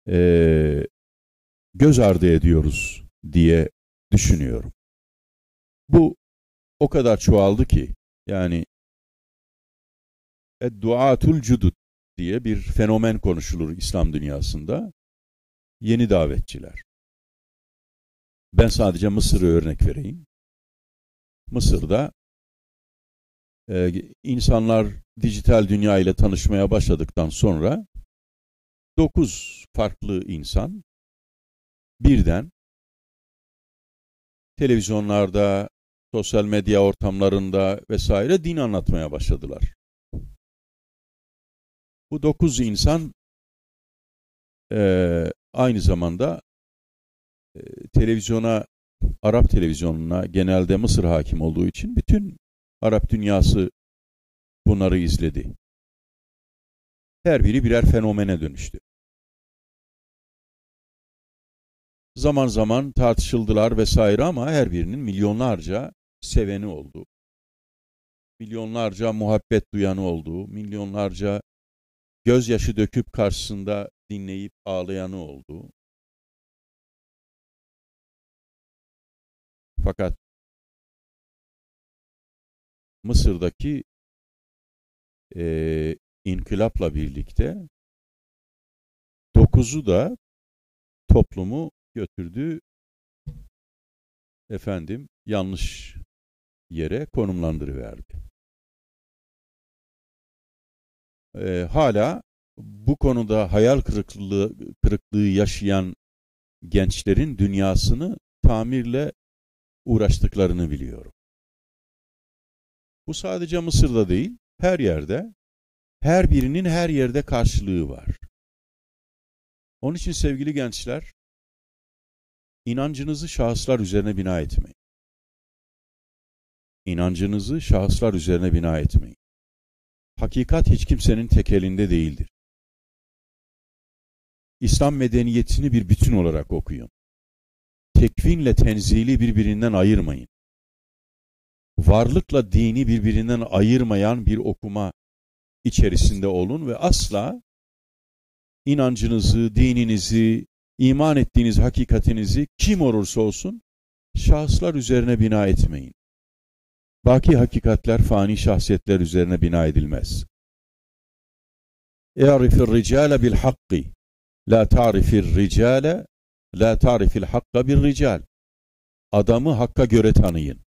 e, göz ardı ediyoruz diye düşünüyorum. Bu o kadar çoğaldı ki yani duatul cudud diye bir fenomen konuşulur İslam dünyasında. yeni davetçiler. Ben sadece Mısır'ı örnek vereyim. Mısır'da e, insanlar dijital dünya ile tanışmaya başladıktan sonra dokuz farklı insan birden televizyonlarda, sosyal medya ortamlarında vesaire din anlatmaya başladılar. Bu dokuz insan e, aynı zamanda e, televizyona, Arap televizyonuna genelde Mısır hakim olduğu için bütün Arap dünyası bunları izledi. Her biri birer fenomene dönüştü. Zaman zaman tartışıldılar vesaire ama her birinin milyonlarca seveni oldu. Milyonlarca muhabbet duyanı oldu. Milyonlarca gözyaşı döküp karşısında dinleyip ağlayanı oldu. Fakat Mısır'daki e, inkılapla birlikte dokuzu da toplumu götürdü efendim yanlış yere konumlandırıverdi. E, hala bu konuda hayal kırıklığı, kırıklığı yaşayan gençlerin dünyasını tamirle uğraştıklarını biliyorum. Bu sadece Mısır'da değil, her yerde, her birinin her yerde karşılığı var. Onun için sevgili gençler, inancınızı şahıslar üzerine bina etmeyin. İnancınızı şahıslar üzerine bina etmeyin. Hakikat hiç kimsenin tek elinde değildir. İslam medeniyetini bir bütün olarak okuyun. Tekvinle tenzili birbirinden ayırmayın. Varlıkla dini birbirinden ayırmayan bir okuma içerisinde olun ve asla inancınızı, dininizi, iman ettiğiniz hakikatinizi kim olursa olsun şahıslar üzerine bina etmeyin. Baki hakikatler fani şahsiyetler üzerine bina edilmez. اَعْرِفِ الرِّجَالَ بِالْحَقِّ La tarifir ricale, la tarifil hakka bir rical. Adamı hakka göre tanıyın.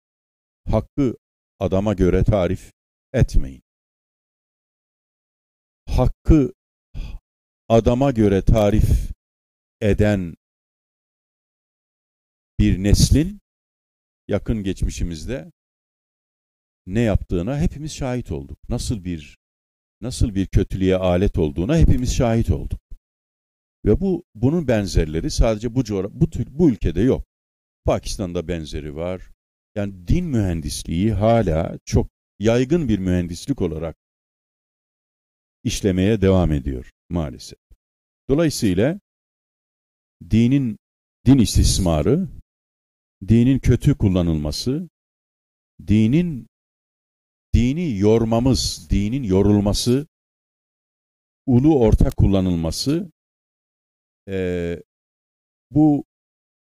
Hakkı adama göre tarif etmeyin. Hakkı adama göre tarif eden bir neslin yakın geçmişimizde ne yaptığına hepimiz şahit olduk. Nasıl bir nasıl bir kötülüğe alet olduğuna hepimiz şahit olduk. Ve bu bunun benzerleri sadece bu bu, bu ülkede yok. Pakistan'da benzeri var. Yani din mühendisliği hala çok yaygın bir mühendislik olarak işlemeye devam ediyor maalesef. Dolayısıyla dinin din istismarı, dinin kötü kullanılması, dinin dini yormamız, dinin yorulması, ulu orta kullanılması e, bu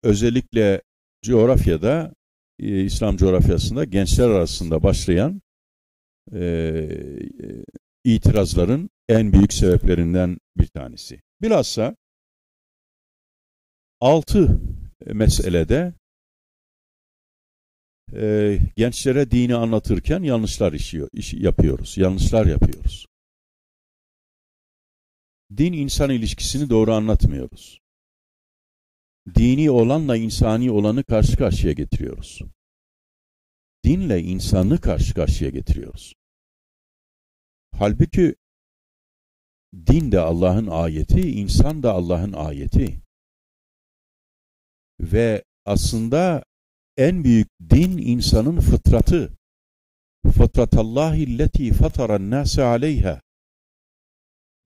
özellikle coğrafyada, e, İslam coğrafyasında gençler arasında başlayan e, e, itirazların en büyük sebeplerinden bir tanesi. Bilhassa altı meselede e, gençlere dini anlatırken yanlışlar işiyor, iş yapıyoruz, yanlışlar yapıyoruz din insan ilişkisini doğru anlatmıyoruz. Dini olanla insani olanı karşı karşıya getiriyoruz. Dinle insanı karşı karşıya getiriyoruz. Halbuki din de Allah'ın ayeti, insan da Allah'ın ayeti. Ve aslında en büyük din insanın fıtratı. Fıtratallahi lleti fataran nase aleyha.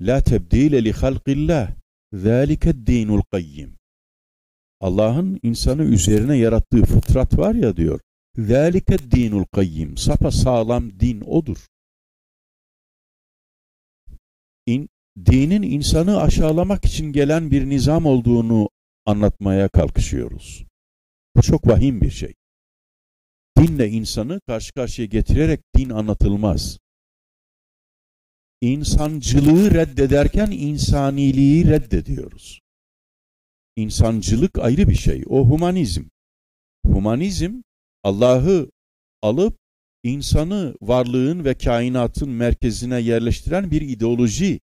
La tebdile li halqillah. Zâliket dinul kayyim. Allah'ın insanı üzerine yarattığı fıtrat var ya diyor. Zâliket dinul kayyim. Sapa sağlam din odur. İn, dinin insanı aşağılamak için gelen bir nizam olduğunu anlatmaya kalkışıyoruz. Bu çok vahim bir şey. Dinle insanı karşı karşıya getirerek din anlatılmaz insancılığı reddederken insaniliği reddediyoruz. insancılık ayrı bir şey. O humanizm. Humanizm Allah'ı alıp insanı varlığın ve kainatın merkezine yerleştiren bir ideoloji.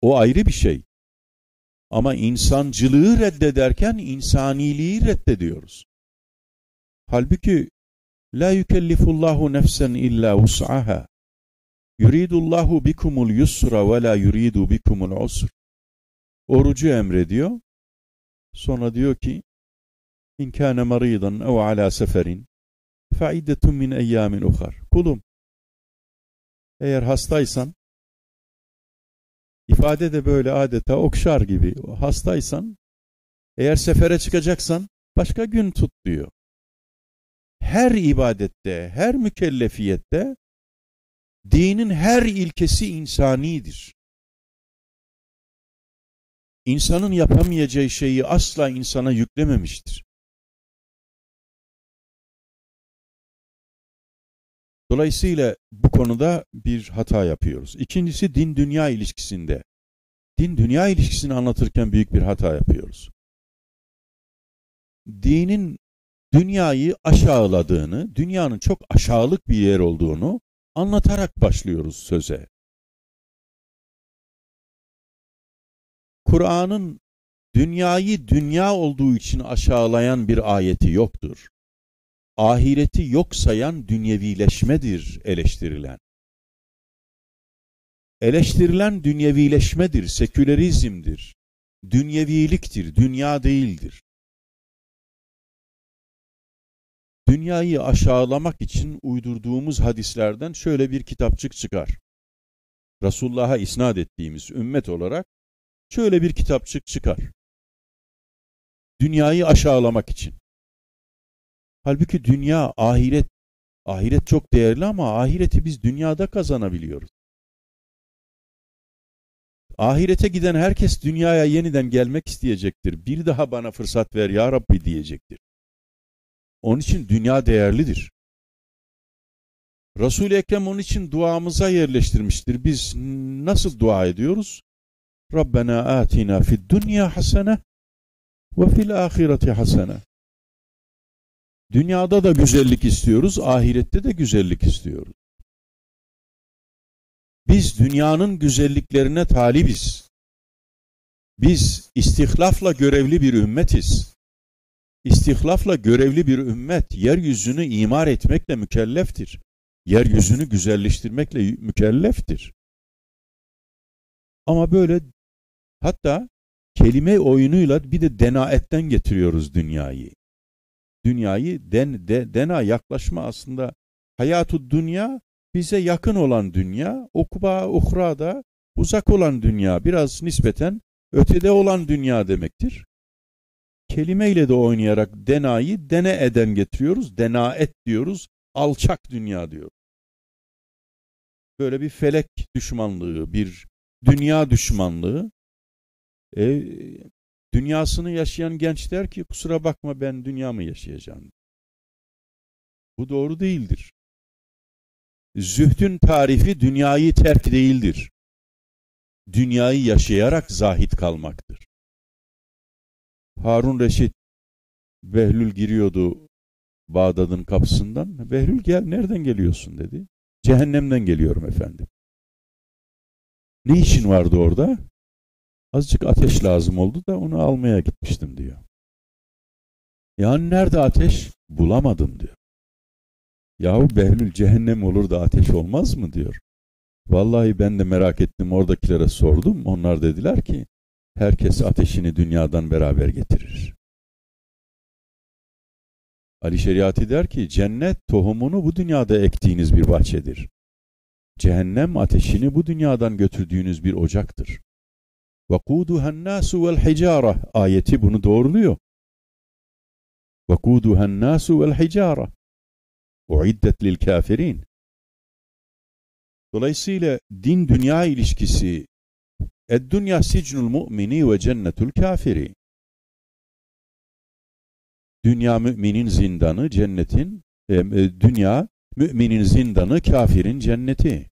O ayrı bir şey. Ama insancılığı reddederken insaniliği reddediyoruz. Halbuki la yükellifullahu nefsen illa vus'aha. Yuridullahu bikumul yusra ve la yuridu bikumul usr. Orucu emrediyor. Sonra diyor ki İn kâne maridan ev ala seferin fe'iddetun min eyyamin uhar. Kulum eğer hastaysan ifade de böyle adeta okşar gibi hastaysan eğer sefere çıkacaksan başka gün tut diyor. Her ibadette, her mükellefiyette dinin her ilkesi insanidir. İnsanın yapamayacağı şeyi asla insana yüklememiştir. Dolayısıyla bu konuda bir hata yapıyoruz. İkincisi din dünya ilişkisinde. Din dünya ilişkisini anlatırken büyük bir hata yapıyoruz. Dinin dünyayı aşağıladığını, dünyanın çok aşağılık bir yer olduğunu anlatarak başlıyoruz söze. Kur'an'ın dünyayı dünya olduğu için aşağılayan bir ayeti yoktur ahireti yok sayan dünyevileşmedir eleştirilen. Eleştirilen dünyevileşmedir, sekülerizmdir, dünyeviliktir, dünya değildir. Dünyayı aşağılamak için uydurduğumuz hadislerden şöyle bir kitapçık çıkar. Resulullah'a isnat ettiğimiz ümmet olarak şöyle bir kitapçık çıkar. Dünyayı aşağılamak için. Halbuki dünya, ahiret, ahiret çok değerli ama ahireti biz dünyada kazanabiliyoruz. Ahirete giden herkes dünyaya yeniden gelmek isteyecektir. Bir daha bana fırsat ver ya Rabbi diyecektir. Onun için dünya değerlidir. Resul-i Ekrem onun için duamıza yerleştirmiştir. Biz nasıl dua ediyoruz? Rabbena atina fid dunya hasene ve fil ahireti hasene. Dünyada da güzellik istiyoruz, ahirette de güzellik istiyoruz. Biz dünyanın güzelliklerine talibiz. Biz istihlafla görevli bir ümmetiz. İstihlafla görevli bir ümmet yeryüzünü imar etmekle mükelleftir. Yeryüzünü güzelleştirmekle mükelleftir. Ama böyle hatta kelime oyunuyla bir de denaetten getiriyoruz dünyayı dünyayı den, de, dena yaklaşma aslında hayatu dünya bize yakın olan dünya, okuba uhrada uzak olan dünya, biraz nispeten ötede olan dünya demektir. Kelimeyle de oynayarak denayı dene eden getiriyoruz, dena et diyoruz, alçak dünya diyor. Böyle bir felek düşmanlığı, bir dünya düşmanlığı. E, Dünyasını yaşayan genç der ki kusura bakma ben dünyamı yaşayacağım. Bu doğru değildir. Zühdün tarifi dünyayı terk değildir. Dünyayı yaşayarak zahit kalmaktır. Harun Reşit Behlül giriyordu Bağdat'ın kapısından. Behlül gel nereden geliyorsun dedi. Cehennemden geliyorum efendim. Ne işin vardı orada? Azıcık ateş lazım oldu da onu almaya gitmiştim diyor. Yani nerede ateş? Bulamadım diyor. Yahu Behlül cehennem olur da ateş olmaz mı diyor. Vallahi ben de merak ettim oradakilere sordum. Onlar dediler ki herkes ateşini dünyadan beraber getirir. Ali Şeriati der ki cennet tohumunu bu dünyada ektiğiniz bir bahçedir. Cehennem ateşini bu dünyadan götürdüğünüz bir ocaktır. وَقُودُهَا النَّاسُ وَالْحِجَارَةِ ayeti bunu doğruluyor. وَقُودُهَا النَّاسُ وَالْحِجَارَةِ اُعِدَّتْ لِلْكَافِرِينَ Dolayısıyla din dünya ilişkisi اَدْدُنْيَا سِجْنُ الْمُؤْمِنِ وَجَنَّةُ الْكَافِرِ Dünya müminin zindanı, cennetin, e, e, dünya müminin zindanı, kafirin cenneti.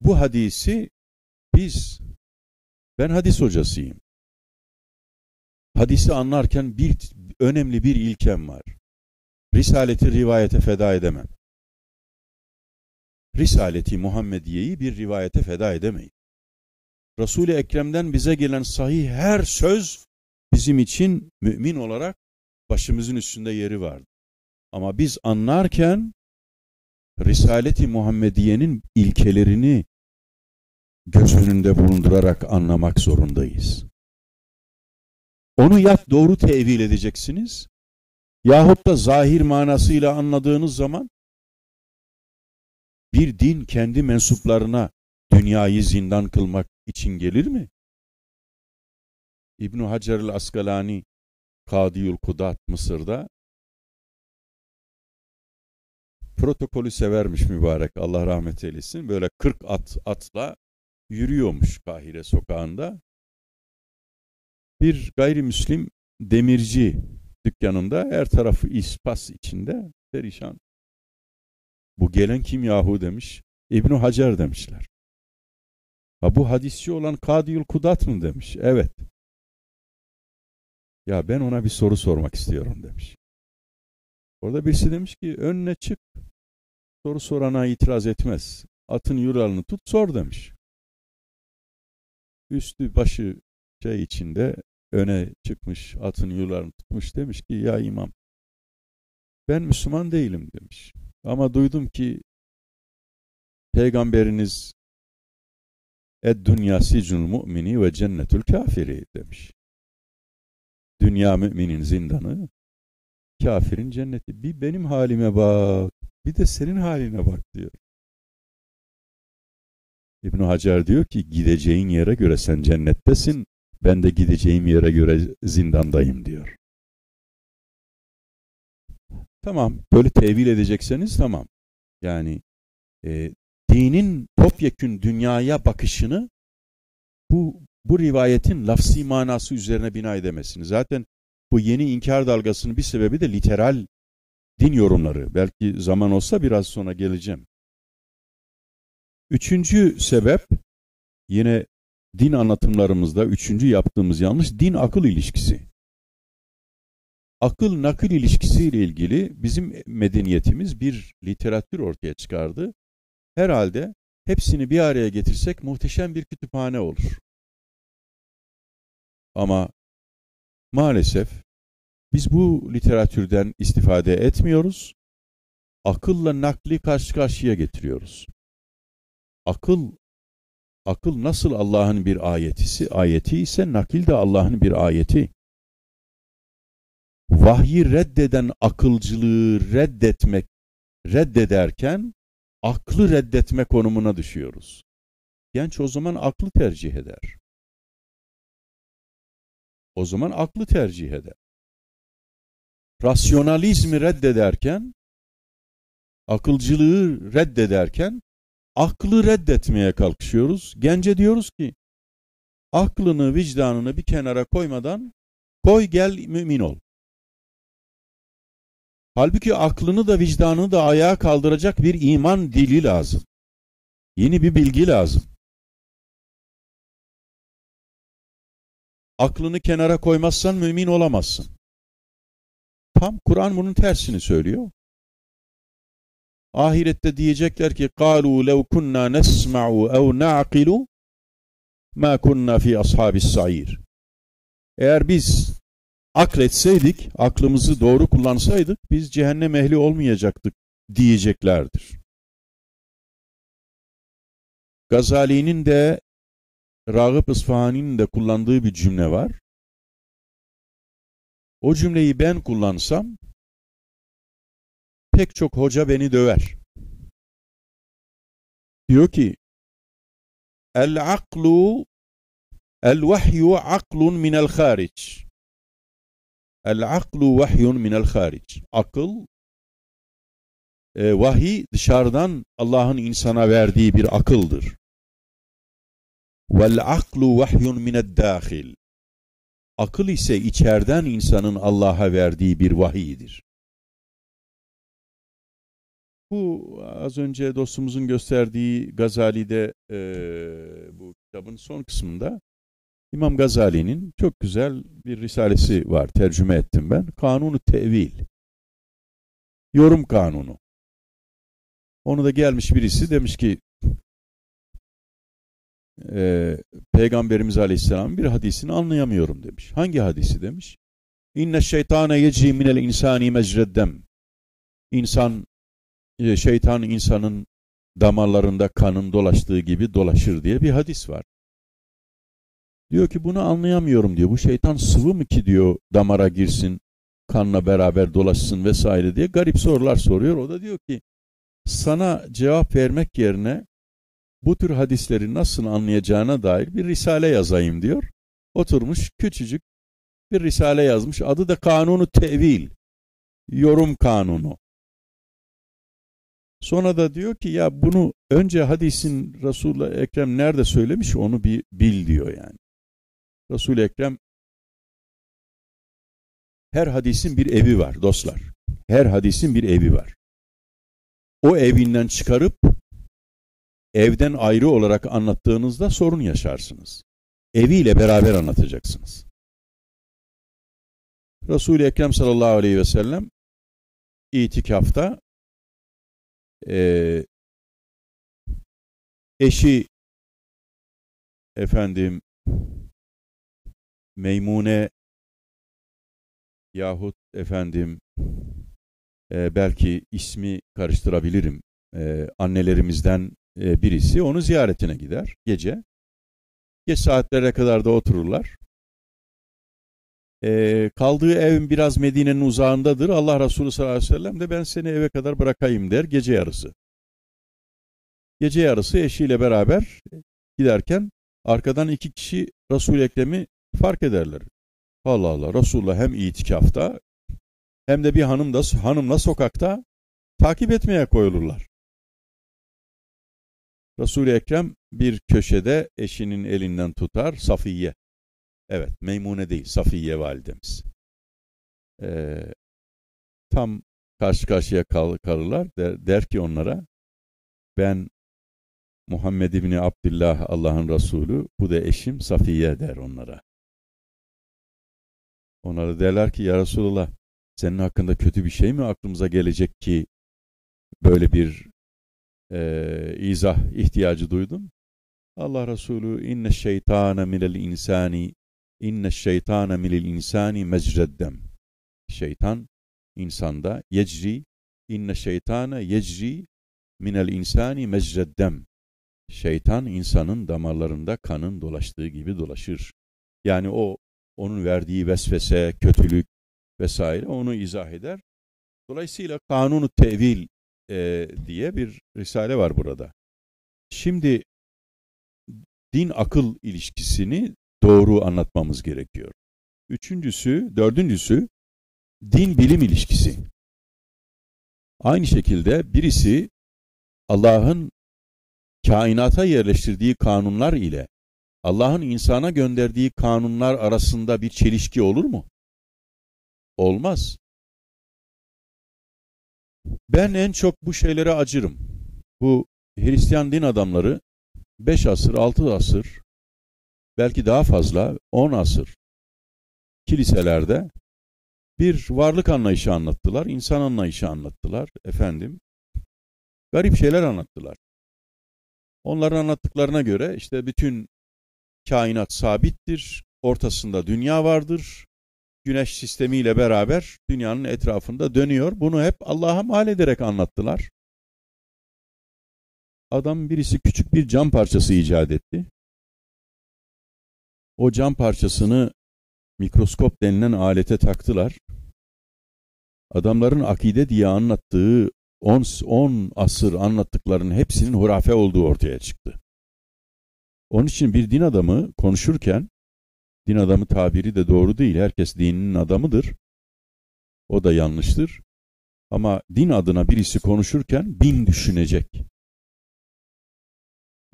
Bu hadisi biz Ben hadis hocasıyım. Hadisi anlarken bir önemli bir ilkem var. Risaleti rivayete feda edemem. Risaleti Muhammediye'yi bir rivayete feda edemeyiz. Resul-i Ekrem'den bize gelen sahih her söz bizim için mümin olarak başımızın üstünde yeri vardı. Ama biz anlarken Risaleti Muhammediye'nin ilkelerini göz önünde bulundurarak anlamak zorundayız. Onu ya doğru tevil edeceksiniz yahut da zahir manasıyla anladığınız zaman bir din kendi mensuplarına dünyayı zindan kılmak için gelir mi? İbn Hacer el-Askalani Kadiyul Kudat Mısır'da protokolü severmiş mübarek Allah rahmet eylesin. Böyle 40 at atla yürüyormuş Kahire sokağında. Bir gayrimüslim demirci dükkanında her tarafı ispas içinde perişan. Bu gelen kim yahu demiş. İbn Hacer demişler. Ha bu hadisçi olan Kadiyul Kudat mı demiş. Evet. Ya ben ona bir soru sormak istiyorum demiş. Orada birisi demiş ki önüne çık. Soru sorana itiraz etmez. Atın yuralını tut sor demiş. Üstü başı şey içinde öne çıkmış atın yuralını tutmuş demiş ki ya imam ben Müslüman değilim demiş. Ama duydum ki peygamberiniz Ed dünya sicnul mu'mini ve cennetül kafiri demiş. Dünya müminin zindanı, kafirin cenneti. Bir benim halime bak, bir de senin haline bak diyor. İbn Hacer diyor ki gideceğin yere göre sen cennettesin, ben de gideceğim yere göre zindandayım diyor. Tamam, böyle tevil edecekseniz tamam. Yani e, dinin topyekün dünyaya bakışını bu bu rivayetin lafsi manası üzerine bina edemezsiniz. Zaten bu yeni inkar dalgasının bir sebebi de literal din yorumları. Belki zaman olsa biraz sonra geleceğim. Üçüncü sebep yine din anlatımlarımızda üçüncü yaptığımız yanlış din akıl ilişkisi. Akıl nakil ilişkisiyle ilgili bizim medeniyetimiz bir literatür ortaya çıkardı. Herhalde hepsini bir araya getirsek muhteşem bir kütüphane olur. Ama maalesef biz bu literatürden istifade etmiyoruz. Akılla nakli karşı karşıya getiriyoruz. Akıl akıl nasıl Allah'ın bir ayetisi, ayeti ise nakil de Allah'ın bir ayeti. Vahyi reddeden akılcılığı reddetmek reddederken aklı reddetme konumuna düşüyoruz. Genç o zaman aklı tercih eder. O zaman aklı tercih eder. Rasyonalizmi reddederken, akılcılığı reddederken, aklı reddetmeye kalkışıyoruz. Gence diyoruz ki, aklını, vicdanını bir kenara koymadan, koy gel mümin ol. Halbuki aklını da vicdanını da ayağa kaldıracak bir iman dili lazım. Yeni bir bilgi lazım. Aklını kenara koymazsan mümin olamazsın. Tam Kur'an bunun tersini söylüyor. Ahirette diyecekler ki قَالُوا لَوْ كُنَّا نَسْمَعُ اَوْ نَعْقِلُ مَا كُنَّا فِي أَصْحَابِ السَّعِيرِ Eğer biz akletseydik, aklımızı doğru kullansaydık biz cehennem ehli olmayacaktık diyeceklerdir. Gazali'nin de Ragıp İsfahani'nin de kullandığı bir cümle var. O cümleyi ben kullansam pek çok hoca beni döver. Diyor ki El aklu el vahyu aklun minel hariç. El aklu vahyun minel hariç. Akıl e, vahiy dışarıdan Allah'ın insana verdiği bir akıldır. Vel aklu vahyun mined dahil. Akıl ise içeriden insanın Allah'a verdiği bir vahiydir. Bu az önce dostumuzun gösterdiği Gazali'de e, bu kitabın son kısmında İmam Gazali'nin çok güzel bir risalesi var. Tercüme ettim ben. Kanunu Tevil. Yorum kanunu. Onu da gelmiş birisi demiş ki e, Peygamberimiz Aleyhisselam bir hadisini anlayamıyorum demiş. Hangi hadisi demiş? İnne şeytane yecri minel insani mecreddem. İnsan, şeytan insanın damarlarında kanın dolaştığı gibi dolaşır diye bir hadis var. Diyor ki bunu anlayamıyorum diyor. Bu şeytan sıvı mı ki diyor damara girsin, kanla beraber dolaşsın vesaire diye garip sorular soruyor. O da diyor ki sana cevap vermek yerine bu tür hadisleri nasıl anlayacağına dair bir risale yazayım diyor. Oturmuş küçücük bir risale yazmış. Adı da Kanunu Tevil. Yorum kanunu. Sonra da diyor ki ya bunu önce hadisin Resulullah Ekrem nerede söylemiş onu bir bil diyor yani. resul Ekrem her hadisin bir evi var dostlar. Her hadisin bir evi var. O evinden çıkarıp evden ayrı olarak anlattığınızda sorun yaşarsınız. Eviyle beraber anlatacaksınız. Resul-i Ekrem sallallahu aleyhi ve sellem itikafta e, eşi efendim Meymune yahut efendim e, belki ismi karıştırabilirim e, annelerimizden e, birisi onu ziyaretine gider gece. Geç saatlere kadar da otururlar. E, kaldığı ev biraz Medine'nin uzağındadır. Allah Resulü sallallahu aleyhi ve sellem de ben seni eve kadar bırakayım der gece yarısı. Gece yarısı eşiyle beraber giderken arkadan iki kişi Resul-i Ekrem'i fark ederler. Allah Allah Resulullah hem itikafta hem de bir hanım da hanımla sokakta takip etmeye koyulurlar. Resul-i Ekrem bir köşede eşinin elinden tutar Safiye. Evet Meymune değil Safiye validemiz. Ee, tam karşı karşıya kal kalırlar der, der ki onlara ben Muhammed İbni Abdullah Allah'ın Resulü bu da eşim Safiye der onlara. Onlara derler ki ya Resulullah senin hakkında kötü bir şey mi aklımıza gelecek ki böyle bir e, izah ihtiyacı duydun? Allah Resulü inne şeytane minel insani inne şeytane minel insani mecreddem. Şeytan insanda yecri inne şeytane yecri minel insani mecreddem. Şeytan insanın damarlarında kanın dolaştığı gibi dolaşır. Yani o onun verdiği vesvese, kötülük vesaire onu izah eder. Dolayısıyla kanunu tevil e, diye bir risale var burada. Şimdi din akıl ilişkisini doğru anlatmamız gerekiyor. Üçüncüsü, dördüncüsü din bilim ilişkisi. Aynı şekilde birisi Allah'ın kainata yerleştirdiği kanunlar ile Allah'ın insana gönderdiği kanunlar arasında bir çelişki olur mu? Olmaz. Ben en çok bu şeylere acırım. Bu Hristiyan din adamları 5 asır, 6 asır, belki daha fazla 10 asır kiliselerde bir varlık anlayışı anlattılar, insan anlayışı anlattılar efendim. Garip şeyler anlattılar. Onların anlattıklarına göre işte bütün kainat sabittir, ortasında dünya vardır, güneş sistemiyle beraber dünyanın etrafında dönüyor. Bunu hep Allah'a mal ederek anlattılar. Adam birisi küçük bir cam parçası icat etti. O cam parçasını mikroskop denilen alete taktılar. Adamların akide diye anlattığı 10 asır anlattıklarının hepsinin hurafe olduğu ortaya çıktı. Onun için bir din adamı konuşurken, din adamı tabiri de doğru değil, herkes dininin adamıdır. O da yanlıştır. Ama din adına birisi konuşurken bin düşünecek.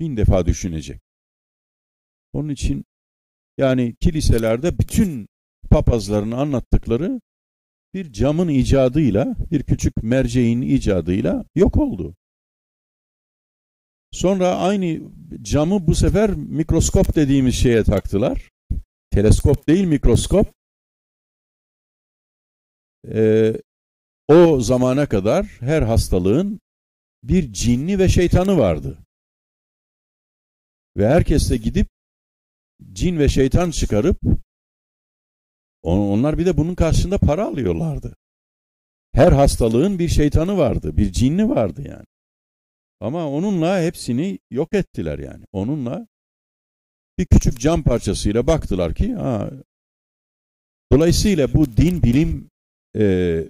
Bin defa düşünecek. Onun için yani kiliselerde bütün papazların anlattıkları bir camın icadıyla, bir küçük merceğin icadıyla yok oldu. Sonra aynı camı bu sefer mikroskop dediğimiz şeye taktılar. teleskop değil mikroskop. Ee, o zamana kadar her hastalığın bir cinni ve şeytanı vardı. Ve herkes de gidip cin ve şeytan çıkarıp onlar bir de bunun karşında para alıyorlardı. Her hastalığın bir şeytanı vardı, bir cinni vardı yani. Ama onunla hepsini yok ettiler yani. Onunla bir küçük cam parçasıyla baktılar ki ha, dolayısıyla bu din bilim e,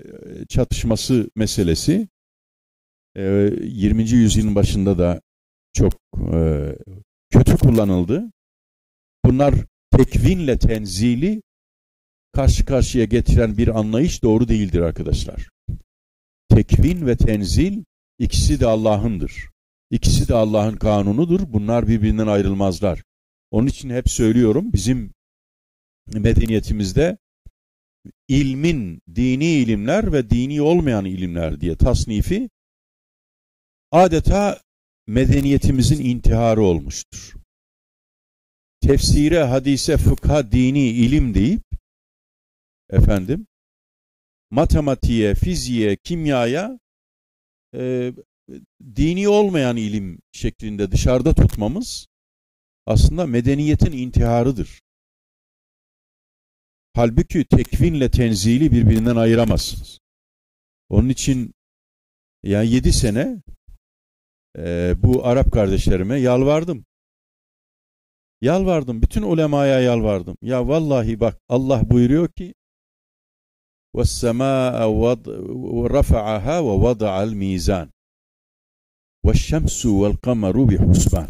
çatışması meselesi e, 20. yüzyılın başında da çok e, kötü kullanıldı. Bunlar tekvinle tenzili karşı karşıya getiren bir anlayış doğru değildir arkadaşlar. Tekvin ve tenzil ikisi de Allah'ındır. İkisi de Allah'ın kanunudur. Bunlar birbirinden ayrılmazlar. Onun için hep söylüyorum bizim medeniyetimizde ilmin dini ilimler ve dini olmayan ilimler diye tasnifi adeta medeniyetimizin intiharı olmuştur. Tefsire, hadise, fıkha, dini ilim deyip efendim matematiğe, fiziğe, kimyaya e, dini olmayan ilim şeklinde dışarıda tutmamız aslında medeniyetin intiharıdır. Halbuki tekvinle tenzili birbirinden ayıramazsınız. Onun için yani yedi sene e, bu Arap kardeşlerime yalvardım. Yalvardım. Bütün ulemaya yalvardım. Ya vallahi bak Allah buyuruyor ki وَالسَّمَاءَ رَفَعَهَا وَوَضَعَ الْمِيزَانِ وَالشَّمْسُ وَالْقَمَرُ بِحُسْبَانِ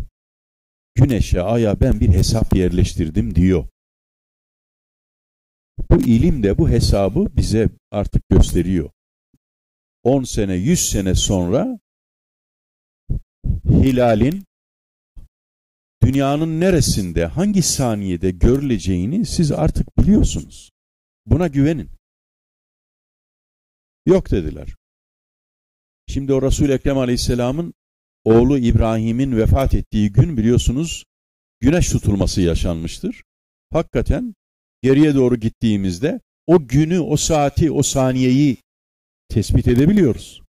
Güneşe, aya ben bir hesap yerleştirdim diyor. Bu ilim de bu hesabı bize artık gösteriyor. 10 sene, 100 sene sonra hilalin dünyanın neresinde, hangi saniyede görüleceğini siz artık biliyorsunuz. Buna güvenin. Yok dediler. Şimdi o Resul-i Ekrem Aleyhisselam'ın oğlu İbrahim'in vefat ettiği gün biliyorsunuz güneş tutulması yaşanmıştır. Hakikaten geriye doğru gittiğimizde o günü, o saati, o saniyeyi tespit edebiliyoruz.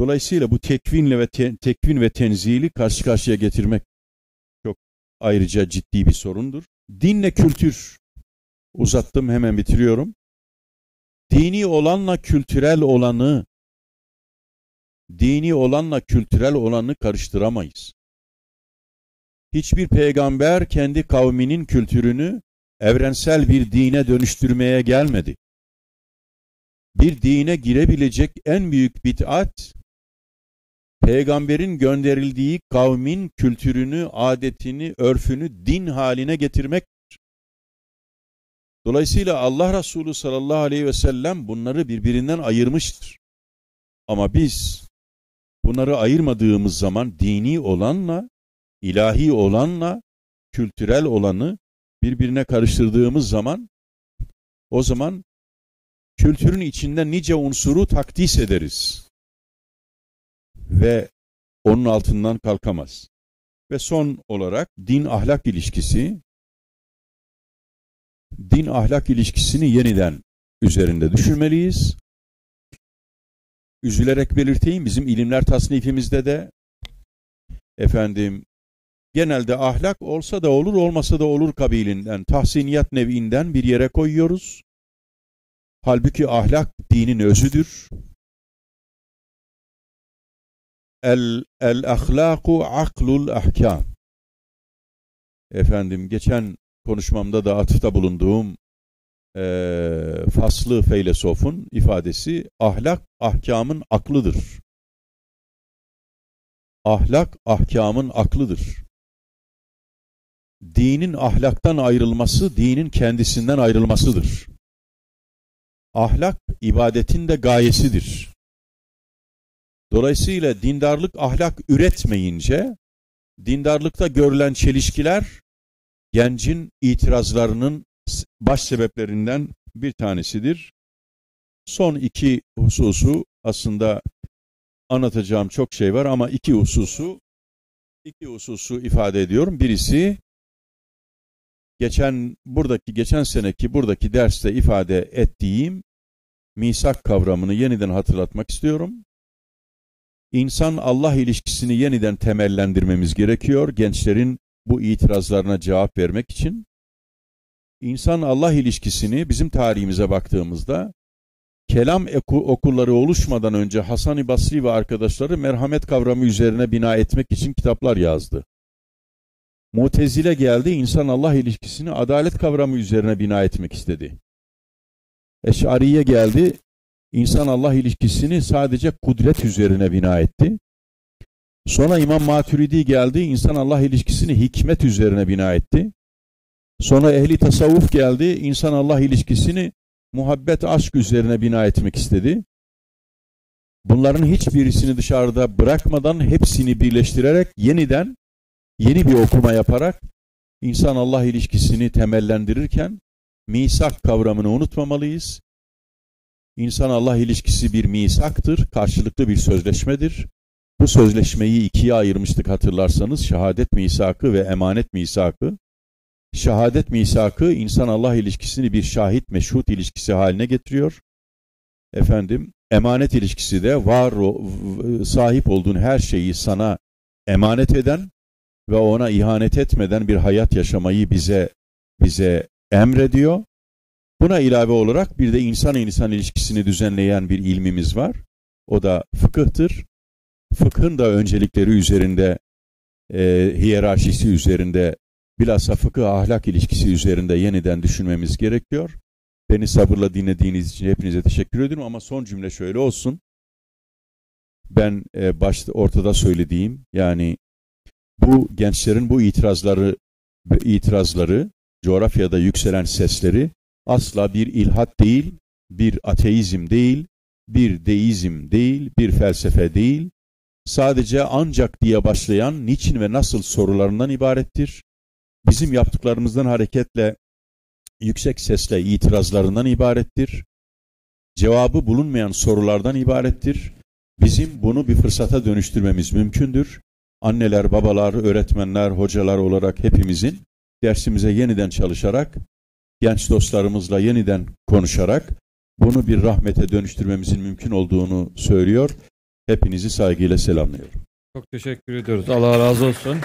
Dolayısıyla bu tekvinle ve te, tekvin ve tenzili karşı karşıya getirmek çok ayrıca ciddi bir sorundur. Dinle kültür uzattım hemen bitiriyorum. Dini olanla kültürel olanı dini olanla kültürel olanı karıştıramayız. Hiçbir peygamber kendi kavminin kültürünü evrensel bir dine dönüştürmeye gelmedi. Bir dine girebilecek en büyük bid'at peygamberin gönderildiği kavmin kültürünü, adetini, örfünü din haline getirmektir. Dolayısıyla Allah Resulü sallallahu aleyhi ve sellem bunları birbirinden ayırmıştır. Ama biz bunları ayırmadığımız zaman dini olanla, ilahi olanla, kültürel olanı birbirine karıştırdığımız zaman o zaman kültürün içinde nice unsuru takdis ederiz ve onun altından kalkamaz. Ve son olarak din ahlak ilişkisi, din ahlak ilişkisini yeniden üzerinde düşünmeliyiz. Üzülerek belirteyim bizim ilimler tasnifimizde de efendim genelde ahlak olsa da olur olmasa da olur kabilinden, tahsiniyat nevinden bir yere koyuyoruz. Halbuki ahlak dinin özüdür el, el ahlaku aklul ahkam. Efendim geçen konuşmamda da atıfta bulunduğum e, faslı feylesofun ifadesi ahlak ahkamın aklıdır. Ahlak ahkamın aklıdır. Dinin ahlaktan ayrılması, dinin kendisinden ayrılmasıdır. Ahlak ibadetin de gayesidir. Dolayısıyla dindarlık ahlak üretmeyince dindarlıkta görülen çelişkiler gencin itirazlarının baş sebeplerinden bir tanesidir. Son iki hususu aslında anlatacağım çok şey var ama iki hususu iki hususu ifade ediyorum. Birisi geçen buradaki geçen seneki buradaki derste ifade ettiğim misak kavramını yeniden hatırlatmak istiyorum. İnsan Allah ilişkisini yeniden temellendirmemiz gerekiyor gençlerin bu itirazlarına cevap vermek için. İnsan Allah ilişkisini bizim tarihimize baktığımızda kelam okulları oluşmadan önce Hasan-ı Basri ve arkadaşları merhamet kavramı üzerine bina etmek için kitaplar yazdı. Mutezile geldi, insan Allah ilişkisini adalet kavramı üzerine bina etmek istedi. Eş'ariye geldi, insan Allah ilişkisini sadece kudret üzerine bina etti. Sonra İmam Maturidi geldi, insan Allah ilişkisini hikmet üzerine bina etti. Sonra ehli tasavvuf geldi, insan Allah ilişkisini muhabbet aşk üzerine bina etmek istedi. Bunların hiçbirisini dışarıda bırakmadan hepsini birleştirerek yeniden yeni bir okuma yaparak insan Allah ilişkisini temellendirirken misak kavramını unutmamalıyız. İnsan Allah ilişkisi bir misaktır, karşılıklı bir sözleşmedir. Bu sözleşmeyi ikiye ayırmıştık hatırlarsanız şehadet misakı ve emanet misakı. Şehadet misakı insan Allah ilişkisini bir şahit meşhut ilişkisi haline getiriyor. Efendim emanet ilişkisi de var sahip olduğun her şeyi sana emanet eden ve ona ihanet etmeden bir hayat yaşamayı bize bize emrediyor. Buna ilave olarak bir de insan insan ilişkisini düzenleyen bir ilmimiz var. O da fıkıhtır. Fıkhın da öncelikleri üzerinde, e, hiyerarşisi üzerinde, bilhassa fıkıh ahlak ilişkisi üzerinde yeniden düşünmemiz gerekiyor. Beni sabırla dinlediğiniz için hepinize teşekkür ediyorum ama son cümle şöyle olsun. Ben e, başta ortada söylediğim yani bu gençlerin bu itirazları itirazları coğrafyada yükselen sesleri asla bir ilhat değil, bir ateizm değil, bir deizm değil, bir felsefe değil, sadece ancak diye başlayan niçin ve nasıl sorularından ibarettir. Bizim yaptıklarımızdan hareketle yüksek sesle itirazlarından ibarettir. Cevabı bulunmayan sorulardan ibarettir. Bizim bunu bir fırsata dönüştürmemiz mümkündür. Anneler, babalar, öğretmenler, hocalar olarak hepimizin dersimize yeniden çalışarak, genç dostlarımızla yeniden konuşarak bunu bir rahmete dönüştürmemizin mümkün olduğunu söylüyor. Hepinizi saygıyla selamlıyorum. Çok teşekkür ediyoruz. Allah razı olsun.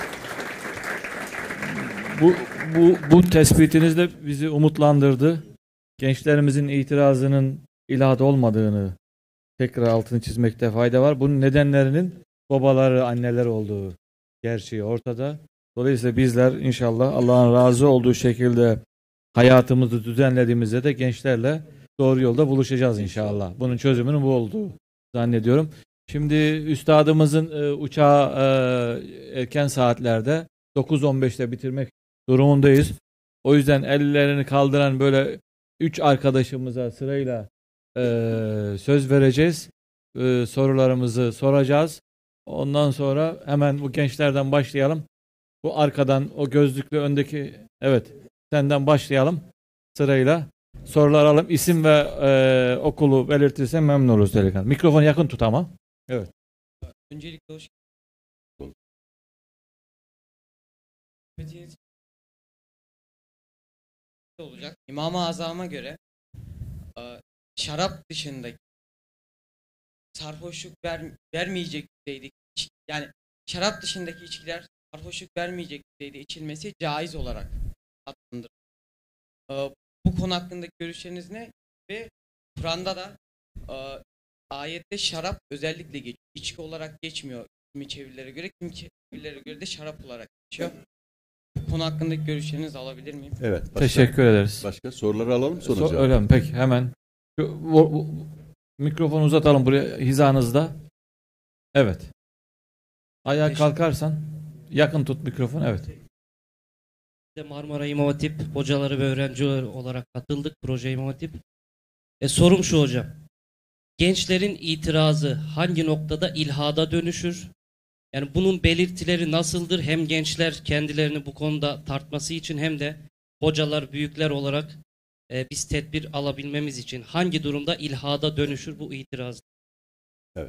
Bu, bu, bu tespitiniz de bizi umutlandırdı. Gençlerimizin itirazının ilahat olmadığını tekrar altını çizmekte fayda var. Bunun nedenlerinin babaları, anneler olduğu gerçeği ortada. Dolayısıyla bizler inşallah Allah'ın razı olduğu şekilde hayatımızı düzenlediğimizde de gençlerle doğru yolda buluşacağız inşallah. Bunun çözümünün bu olduğu zannediyorum. Şimdi üstadımızın e, uçağı e, erken saatlerde 9.15'te bitirmek durumundayız. O yüzden ellerini kaldıran böyle üç arkadaşımıza sırayla e, söz vereceğiz. E, sorularımızı soracağız. Ondan sonra hemen bu gençlerden başlayalım. Bu arkadan o gözlüklü öndeki evet senden başlayalım sırayla. Sorular alalım. İsim ve e, okulu belirtirsen memnun oluruz delikanlı. Mikrofonu yakın tut ama. Evet. Öncelikle hoş olacak. İmam-ı Azam'a göre e, şarap dışındaki sarhoşluk ver, vermeyecek düzeyde yani şarap dışındaki içkiler sarhoşluk vermeyecek düzeyde içilmesi caiz olarak adlandırılır. E, bu konu hakkındaki görüşleriniz ne? Ve Kur'an'da da e, ayette şarap özellikle geçiyor. İçki olarak geçmiyor kimi çevirilere göre, kimi çevirilere göre de şarap olarak geçiyor. Bu konu hakkındaki görüşlerinizi alabilir miyim? Evet. Başka, Teşekkür ederiz. Başka soruları alalım sonra So- cevap. öyle mi? Peki hemen. Şu, bu- bu- mikrofonu uzatalım buraya hizanızda. Evet. Ayağa Teşekkür- kalkarsan yakın tut mikrofonu. Evet. De Marmara İmam Hatip hocaları ve öğrenciler olarak katıldık proje İmam Hatip. E, sorum şu hocam. Gençlerin itirazı hangi noktada ilhada dönüşür? Yani bunun belirtileri nasıldır? Hem gençler kendilerini bu konuda tartması için hem de hocalar, büyükler olarak e, biz tedbir alabilmemiz için hangi durumda ilhada dönüşür bu itiraz?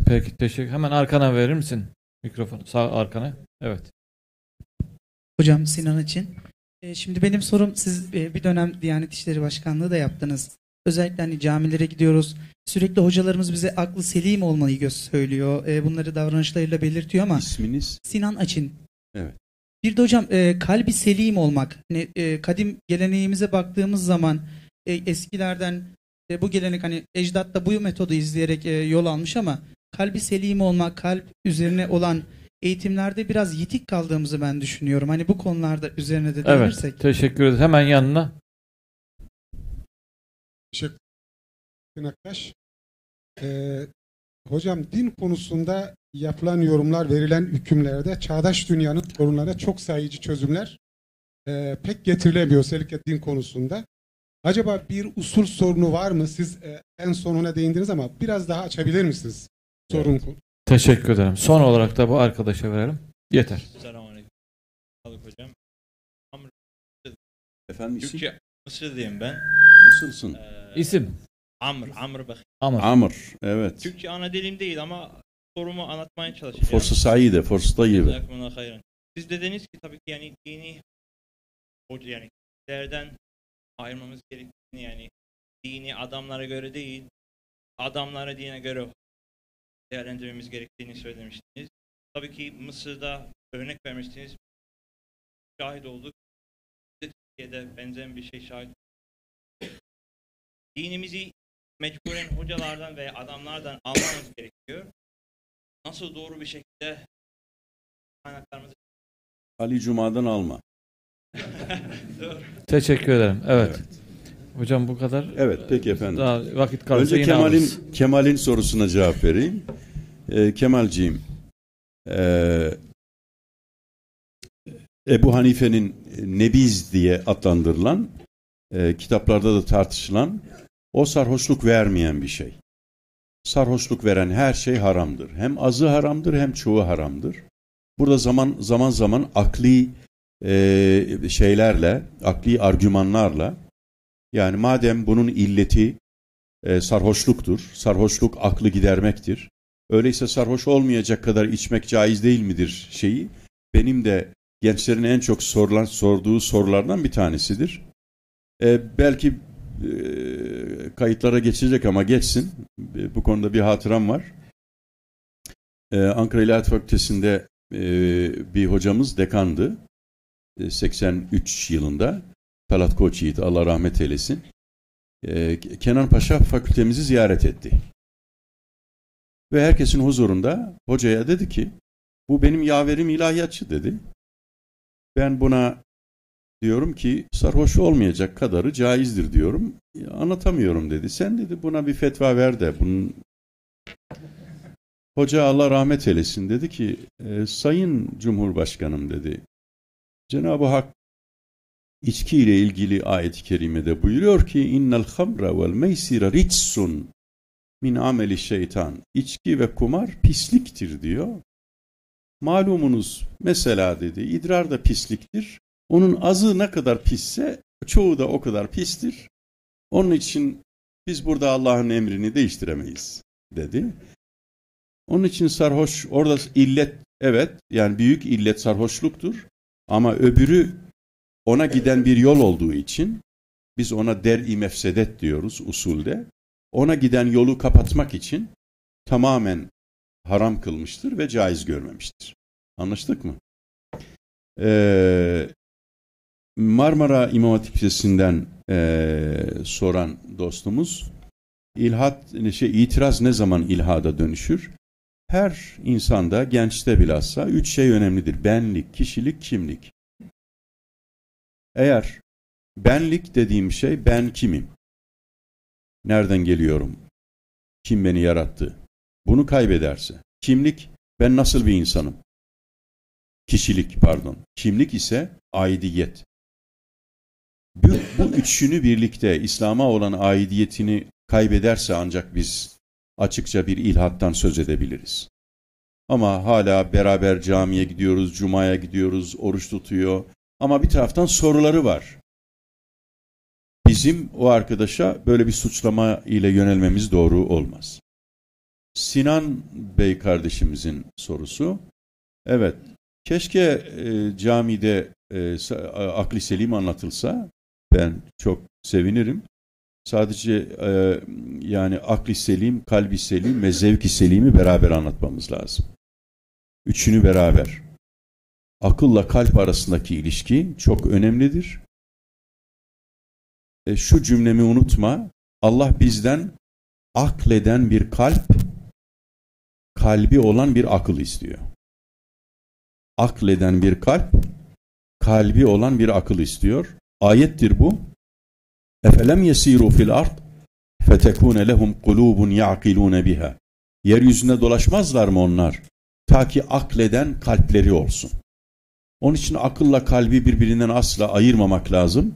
Peki teşekkür. Hemen arkana verir misin mikrofonu? Sağ arkana. Evet. Hocam Sinan için. E, Şimdi benim sorum siz e, bir dönem Diyanet İşleri Başkanlığı da yaptınız. Özellikle hani camilere gidiyoruz. Sürekli hocalarımız bize aklı selim olmayı göz söylüyor. E, Bunları davranışlarıyla belirtiyor ama İsminiz? Sinan Açın. Evet. Bir de hocam e, kalbi selim olmak. Hani kadim geleneğimize baktığımız zaman eskilerden bu gelenek hani ecdat da bu metodu izleyerek yol almış ama kalbi selim olmak, kalp üzerine olan eğitimlerde biraz yitik kaldığımızı ben düşünüyorum. Hani bu konularda üzerine de Evet. değinirsek. Teşekkür ederiz. Hemen yanına. Teşekkür Aktaş. Ee, hocam din konusunda yapılan yorumlar, verilen hükümlerde çağdaş dünyanın sorunlarına çok sayıcı çözümler e, pek getirilemiyor özellikle din konusunda. Acaba bir usul sorunu var mı? Siz e, en sonuna değindiniz ama biraz daha açabilir misiniz? Sorun konu. Teşekkür ederim. Son olarak da bu arkadaşa verelim. Yeter. Selamünaleyküm. Sağlık hocam. Efendim isim? Türkçe Mısır'dayım ben. Nasılsın? Ee, İsim. Amr, Amr Bakı. Amr. Amr. Evet. Türkçe ana dilim değil ama sorumu anlatmaya çalışacağım. Forsa Saide, Forsa Tayyip. Jazakumullah hayran. Siz de dediniz ki tabii ki yani dini hoca yani kişilerden ayırmamız gerektiğini yani dini adamlara göre değil adamlara dine göre değerlendirmemiz gerektiğini söylemiştiniz. Tabii ki Mısır'da örnek vermiştiniz. Şahit olduk. Türkiye'de benzer bir şey şahit Dinimizi mecburen hocalardan ve adamlardan almamız gerekiyor. Nasıl doğru bir şekilde kaynaklarımızı Ali Cuma'dan alma. Doğru. Teşekkür ederim. Evet. Hocam bu kadar. Evet, peki efendim. Daha vakit kalırsa Önce yine Kemal'in. Kemal'in sorusuna cevap vereyim. Ee, Kemalciğim, ee, Ebu Hanife'nin Nebiz diye adlandırılan, ee, kitaplarda da tartışılan, o sarhoşluk vermeyen bir şey. Sarhoşluk veren her şey haramdır. Hem azı haramdır hem çoğu haramdır. Burada zaman zaman zaman akli ee, şeylerle, akli argümanlarla, yani madem bunun illeti e, sarhoşluktur. Sarhoşluk aklı gidermektir. Öyleyse sarhoş olmayacak kadar içmek caiz değil midir şeyi? Benim de gençlerin en çok sorulan, sorduğu sorulardan bir tanesidir. E, belki e, kayıtlara geçecek ama geçsin. E, bu konuda bir hatıram var. E, Ankara İlahiyat Fakültesi'nde e, bir hocamız dekandı. E, 83 yılında. Talat Koçyiğit Allah rahmet eylesin. Ee, Kenan Paşa fakültemizi ziyaret etti. Ve herkesin huzurunda hocaya dedi ki, bu benim yaverim ilahiyatçı dedi. Ben buna diyorum ki sarhoş olmayacak kadarı caizdir diyorum. "Ya, Anlatamıyorum dedi. Sen dedi buna bir fetva ver de bunun Hoca Allah rahmet eylesin dedi ki "E, Sayın Cumhurbaşkanım dedi Cenab-ı Hak İçki ile ilgili ayet-i kerimede buyuruyor ki innel hamra vel meysira ritsun min ameli şeytan. İçki ve kumar pisliktir diyor. Malumunuz mesela dedi idrar da pisliktir. Onun azı ne kadar pisse çoğu da o kadar pistir. Onun için biz burada Allah'ın emrini değiştiremeyiz dedi. Onun için sarhoş orada illet evet yani büyük illet sarhoşluktur ama öbürü ona giden bir yol olduğu için biz ona der-i mefsedet diyoruz usulde. Ona giden yolu kapatmak için tamamen haram kılmıştır ve caiz görmemiştir. Anlaştık mı? Ee, Marmara İmam Hatip ee, soran dostumuz ilhat şey itiraz ne zaman ilhada dönüşür? Her insanda gençte bilhassa üç şey önemlidir. Benlik, kişilik, kimlik. Eğer benlik dediğim şey ben kimim? Nereden geliyorum? Kim beni yarattı? Bunu kaybederse. Kimlik ben nasıl bir insanım? Kişilik pardon. Kimlik ise aidiyet. Bu, bu üçünü birlikte İslam'a olan aidiyetini kaybederse ancak biz açıkça bir ilhattan söz edebiliriz. Ama hala beraber camiye gidiyoruz, cumaya gidiyoruz, oruç tutuyor, ama bir taraftan soruları var. Bizim o arkadaşa böyle bir suçlama ile yönelmemiz doğru olmaz. Sinan Bey kardeşimizin sorusu. Evet, keşke e, camide e, akli selim anlatılsa ben çok sevinirim. Sadece e, yani akli selim, kalbi selim ve zevki selimi beraber anlatmamız lazım. Üçünü beraber. Akılla kalp arasındaki ilişki çok önemlidir. E, şu cümlemi unutma. Allah bizden akleden bir kalp, kalbi olan bir akıl istiyor. Akleden bir kalp, kalbi olan bir akıl istiyor. Ayettir bu. Efelem yesiru fil ard fetekune lehum kulubun ya'kilune biha. Yeryüzünde dolaşmazlar mı onlar? Ta ki akleden kalpleri olsun. Onun için akılla kalbi birbirinden asla ayırmamak lazım.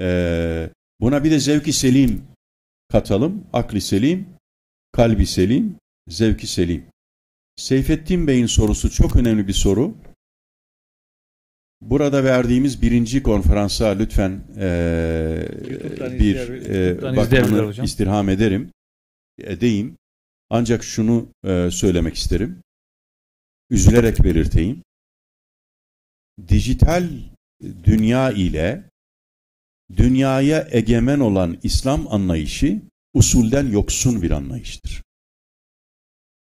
Ee, buna bir de zevki selim katalım. Akli selim, kalbi selim, zevki selim. Seyfettin Bey'in sorusu çok önemli bir soru. Burada verdiğimiz birinci konferansa lütfen YouTube'dan bir bakmanı hocam. istirham ederim. Edeyim. Ancak şunu eee, söylemek isterim. Üzülerek belirteyim. Dijital dünya ile dünyaya egemen olan İslam anlayışı usulden yoksun bir anlayıştır.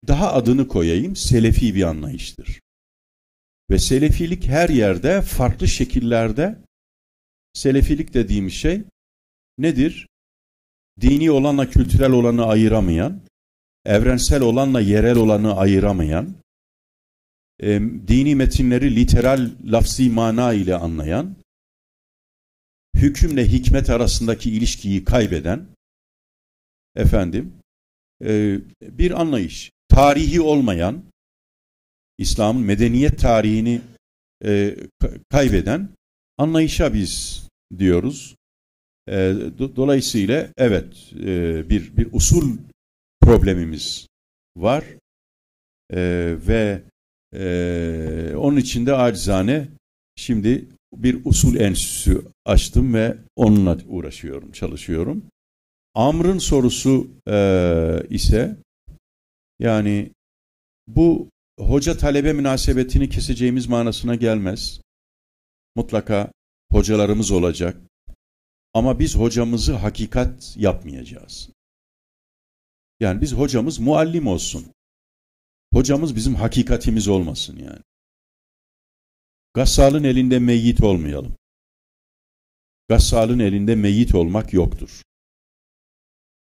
Daha adını koyayım, selefi bir anlayıştır. Ve selefilik her yerde, farklı şekillerde, selefilik dediğim şey nedir? Dini olanla kültürel olanı ayıramayan, evrensel olanla yerel olanı ayıramayan, e, dini metinleri literal lafzi mana ile anlayan, hükümle hikmet arasındaki ilişkiyi kaybeden, efendim, e, bir anlayış. Tarihi olmayan, İslam'ın medeniyet tarihini e, ka- kaybeden anlayışa biz diyoruz. E, do- dolayısıyla evet e, bir bir usul problemimiz var E, ve e, onun için de acizane şimdi bir usul enstitüsü açtım ve onunla uğraşıyorum, çalışıyorum. Amr'ın sorusu e, ise yani bu hoca talebe münasebetini keseceğimiz manasına gelmez. Mutlaka hocalarımız olacak. Ama biz hocamızı hakikat yapmayacağız. Yani biz hocamız muallim olsun. Hocamız bizim hakikatimiz olmasın yani. Gassalın elinde meyyit olmayalım. Gassalın elinde meyyit olmak yoktur.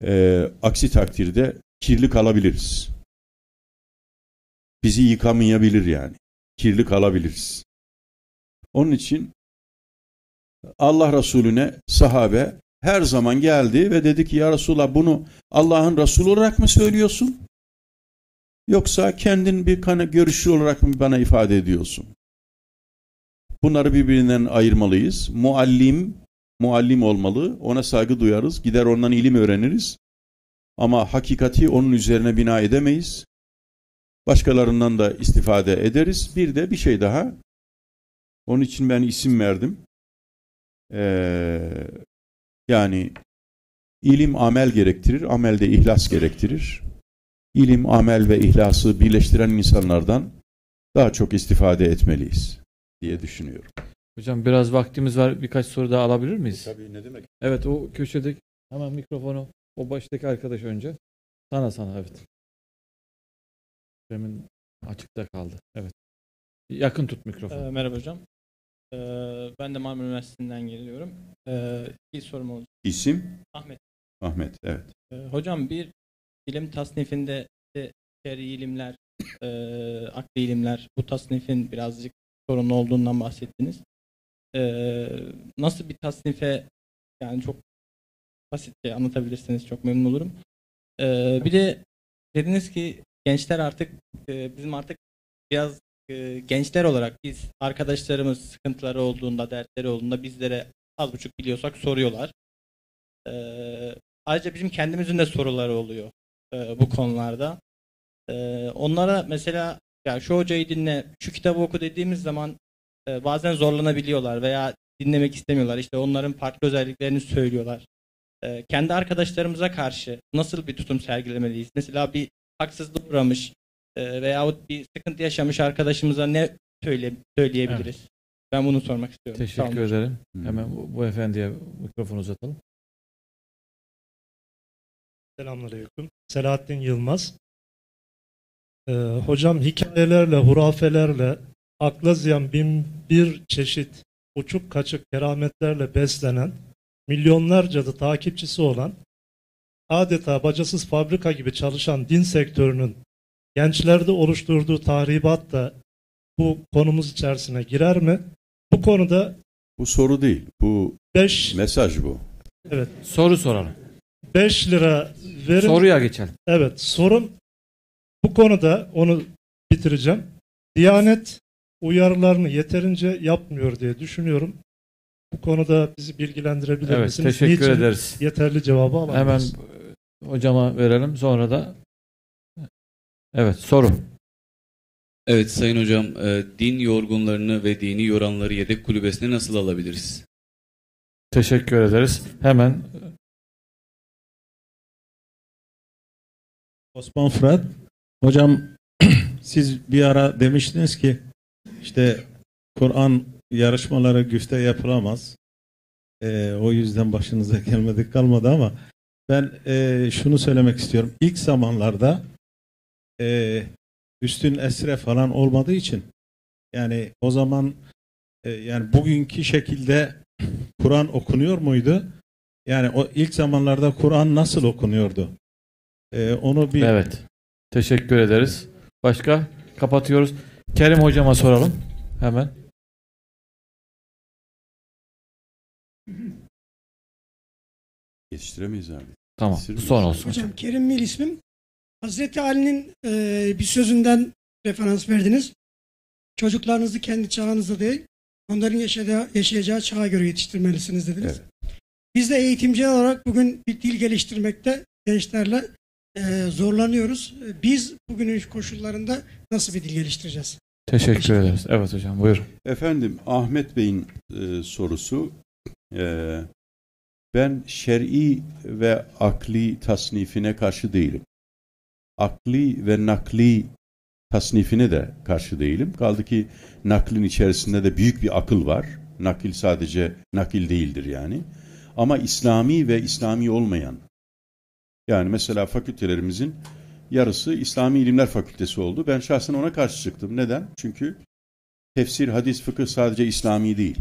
Ee, aksi takdirde kirli kalabiliriz. Bizi yıkamayabilir yani. Kirli kalabiliriz. Onun için Allah Resulüne sahabe her zaman geldi ve dedi ki ya Resulallah bunu Allah'ın Resulü olarak mı söylüyorsun? Yoksa kendin bir kana görüşü olarak mı bana ifade ediyorsun? Bunları birbirinden ayırmalıyız. Muallim, muallim olmalı. Ona saygı duyarız. Gider ondan ilim öğreniriz. Ama hakikati onun üzerine bina edemeyiz. Başkalarından da istifade ederiz. Bir de bir şey daha. Onun için ben isim verdim. Ee, yani ilim amel gerektirir, amel de ihlas gerektirir. İlim, amel ve ihlası birleştiren insanlardan daha çok istifade etmeliyiz diye düşünüyorum. Hocam biraz vaktimiz var. Birkaç soru daha alabilir miyiz? Tabii ne demek? Evet o köşedeki hemen mikrofonu o baştaki arkadaş önce. Sana sana evet. Demin açıkta kaldı. Evet. Yakın tut mikrofonu. Ee, merhaba hocam. Ee, ben de Marmara Üniversitesi'nden geliyorum. Ee, ilk sorum olacak. İsim? Ahmet. Ahmet, evet. Ee, hocam bir ilim tasnifinde işte şer'i ilimler, e, akli ilimler, bu tasnifin birazcık sorunlu olduğundan bahsettiniz. Ee, nasıl bir tasnife yani çok basitçe anlatabilirseniz çok memnun olurum. Ee, bir de dediniz ki gençler artık e, bizim artık biraz e, gençler olarak biz arkadaşlarımız sıkıntıları olduğunda, dertleri olduğunda bizlere az buçuk biliyorsak soruyorlar. Ee, ayrıca bizim kendimizin de soruları oluyor e, bu konularda. Ee, onlara mesela ya şu hocayı dinle, şu kitabı oku dediğimiz zaman e, bazen zorlanabiliyorlar veya dinlemek istemiyorlar. İşte onların farklı özelliklerini söylüyorlar. Ee, kendi arkadaşlarımıza karşı nasıl bir tutum sergilemeliyiz? Mesela bir haksızlık uğramış e, veyahut bir sıkıntı yaşamış arkadaşımıza ne söyle, söyleyebiliriz? Ben bunu sormak istiyorum. Sağ. Teşekkür ederim. Hı. Hemen bu, bu efendiye mikrofonu uzatalım. Selamünaleyküm. Selahattin Yılmaz. Ee, hocam hikayelerle, hurafelerle, akla ziyan bin bir çeşit uçuk kaçık kerametlerle beslenen, milyonlarca da takipçisi olan, adeta bacasız fabrika gibi çalışan din sektörünün gençlerde oluşturduğu tahribat da bu konumuz içerisine girer mi? Bu konuda Bu soru değil. Bu 5 mesaj bu. evet Soru soralım. 5 lira verin Soruya geçelim. Evet, sorun bu konuda onu bitireceğim. Diyanet uyarılarını yeterince yapmıyor diye düşünüyorum. Bu konuda bizi bilgilendirebilir Evet, misiniz? teşekkür Niçin ederiz. Yeterli cevabı Hemen alamıyoruz. e, hocama verelim. Sonra da Evet, soru. Evet Sayın Hocam, e, din yorgunlarını ve dini yoranları yedek kulübesine nasıl alabiliriz? Teşekkür ederiz. Hemen Osman Fırat. Hocam siz bir ara demiştiniz ki işte Kur'an yarışmaları güfte yapılamaz. Ee, o yüzden başınıza gelmedik kalmadı ama ben e, şunu söylemek istiyorum. İlk zamanlarda e, üstün esre falan olmadığı için yani o zaman e, yani bugünkü şekilde Kur'an okunuyor muydu? Yani o ilk zamanlarda Kur'an nasıl okunuyordu? E, onu bir evet. Teşekkür ederiz. Başka? Kapatıyoruz. Kerim hocama soralım. Hemen. Yetiştiremeyiz abi. Tamam. Yetiştiremeyiz. Son olsun. Hocam Kerim Mil ismim. Hazreti Ali'nin e, bir sözünden referans verdiniz. Çocuklarınızı kendi çağınızda değil, onların yaşayacağı, yaşayacağı çağa göre yetiştirmelisiniz dediniz. Biz de eğitimci olarak bugün bir dil geliştirmekte gençlerle e, zorlanıyoruz. Biz bugünün koşullarında nasıl bir dil geliştireceğiz? Teşekkür ederiz. Evet hocam buyurun. Efendim Ahmet Bey'in e, sorusu e, ben şer'i ve akli tasnifine karşı değilim. Akli ve nakli tasnifine de karşı değilim. Kaldı ki naklin içerisinde de büyük bir akıl var. Nakil sadece nakil değildir yani. Ama İslami ve İslami olmayan yani mesela fakültelerimizin yarısı İslami İlimler Fakültesi oldu. Ben şahsen ona karşı çıktım. Neden? Çünkü tefsir, hadis, fıkıh sadece İslami değil.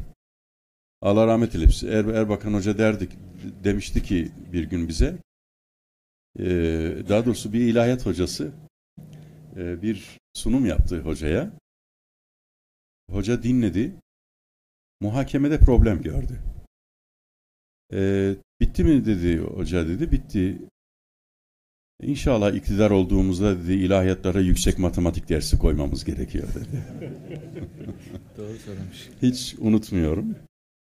Allah rahmet eylesin. Er, Erbakan Hoca derdik, demişti ki bir gün bize, e, daha doğrusu bir ilahiyat hocası e, bir sunum yaptı hocaya. Hoca dinledi. Muhakemede problem gördü. E, bitti mi dedi hoca dedi. Bitti. İnşallah iktidar olduğumuzda dedi ilahiyatlara yüksek matematik dersi koymamız gerekiyor dedi. Doğru söylemiş. Hiç unutmuyorum.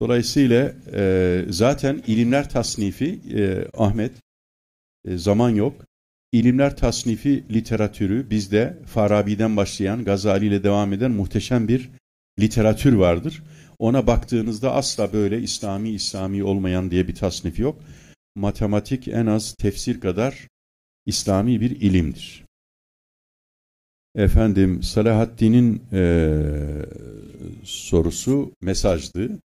Dolayısıyla e, zaten ilimler tasnifi e, Ahmet e, zaman yok. İlimler tasnifi literatürü bizde Farabi'den başlayan Gazali ile devam eden muhteşem bir literatür vardır. Ona baktığınızda asla böyle İslami İslami olmayan diye bir tasnif yok. Matematik en az tefsir kadar İslami bir ilimdir. Efendim Salahaddin'in eee, sorusu mesajdı.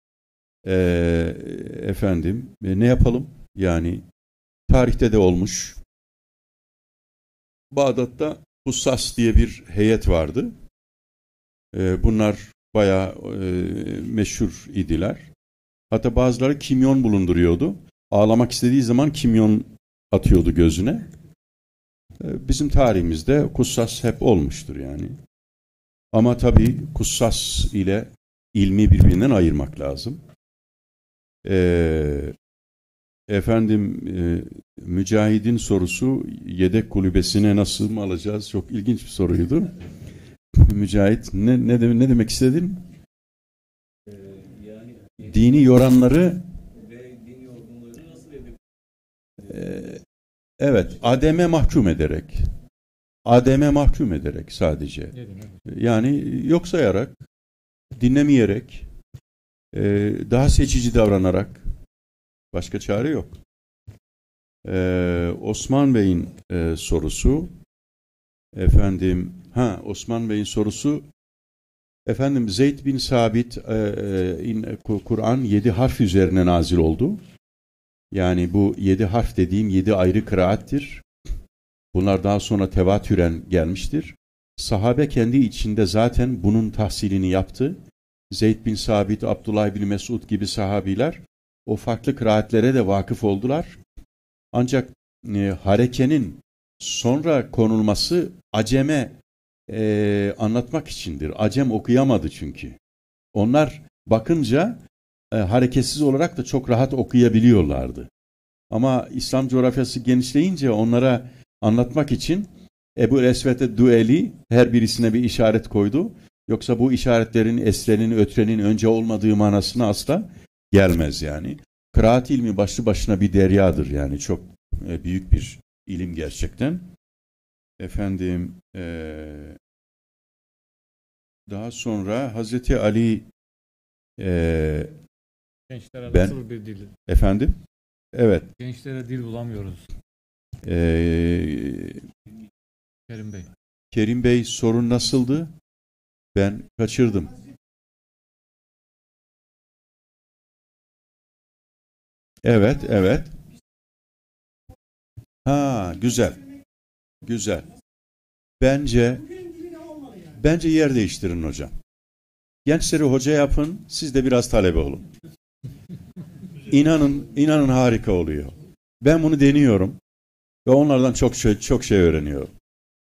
Eee, efendim e, ne yapalım? Yani tarihte de olmuş. Bağdat'ta Hussas diye bir heyet vardı. Eee, bunlar bayağı eee, meşhur idiler. Hatta bazıları kimyon bulunduruyordu. Ağlamak istediği zaman kimyon atıyordu gözüne. E, Bizim tarihimizde kussas hep olmuştur yani. Ama tabii kussas ile ilmi birbirinden ayırmak lazım. Ee, efendim e, Mücahid'in sorusu yedek kulübesine nasıl mı alacağız? Çok ilginç bir soruydu. Mücahit ne, ne, de- ne demek istedin? Dini yoranları Ee, Evet, ademe mahkum ederek. Ademe mahkum ederek sadece. Yani yok sayarak, dinlemeyerek, e, daha seçici davranarak başka çare yok. Ee, Osman Bey'in e, sorusu efendim ha Osman Bey'in sorusu Efendim Zeyd bin Sabit e, e, Kur'an yedi harf üzerine nazil oldu. Yani bu yedi harf dediğim yedi ayrı kıraattir. Bunlar daha sonra tevatüren gelmiştir. Sahabe kendi içinde zaten bunun tahsilini yaptı. Zeyd bin Sabit, Abdullah bin Mesud gibi sahabiler o farklı kıraatlere de vakıf oldular. Ancak e, harekenin sonra konulması aceme e, anlatmak içindir. Acem okuyamadı çünkü. Onlar bakınca e, hareketsiz olarak da çok rahat okuyabiliyorlardı. Ama İslam coğrafyası genişleyince onlara anlatmak için Ebu Esved'e dueli her birisine bir işaret koydu. Yoksa bu işaretlerin esrenin, ötrenin önce olmadığı manasına asla gelmez yani. Kıraat ilmi başlı başına bir deryadır yani çok e, büyük bir ilim gerçekten. Efendim eee, daha sonra Hazreti Ali eee, Gençlere Ben- nasıl bir dil? efendim evet Gençlere dil bulamıyoruz. eee, Kerim Bey. Kerim Bey sorun nasıldı? Ben kaçırdım. Evet, evet. Ha, güzel. Güzel. Bence bence yer değiştirin hocam. Gençleri hoca yapın, siz de biraz talebe olun. İnanın, inanın harika oluyor. Ben bunu deniyorum ve onlardan çok şey, çok şey öğreniyorum.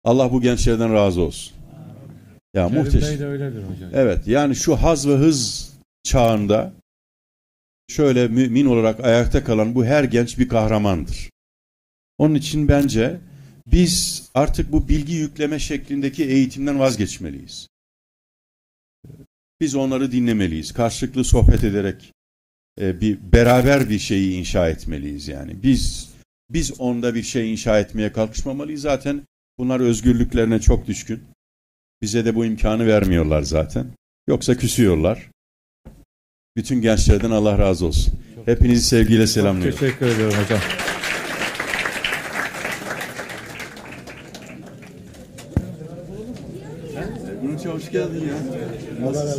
Allah bu gençlerden razı olsun. Ya Kerim muhteşem. Bey de öyledir hocam. Evet yani şu haz ve hız çağında şöyle mümin olarak ayakta kalan bu her genç bir kahramandır. Onun için bence biz artık bu bilgi yükleme şeklindeki eğitimden vazgeçmeliyiz. Biz onları dinlemeliyiz. Karşılıklı sohbet ederek e, bir beraber bir şeyi inşa etmeliyiz yani. Biz biz onda bir şey inşa etmeye kalkışmamalıyız. Zaten bunlar özgürlüklerine çok düşkün. Bize de bu imkanı vermiyorlar zaten. Yoksa küsüyorlar. Bütün gençlerden Allah razı olsun. Hepinizi sevgiyle selamlıyorum. Teşekkür ediyorum hocam. Hoş geldin ya.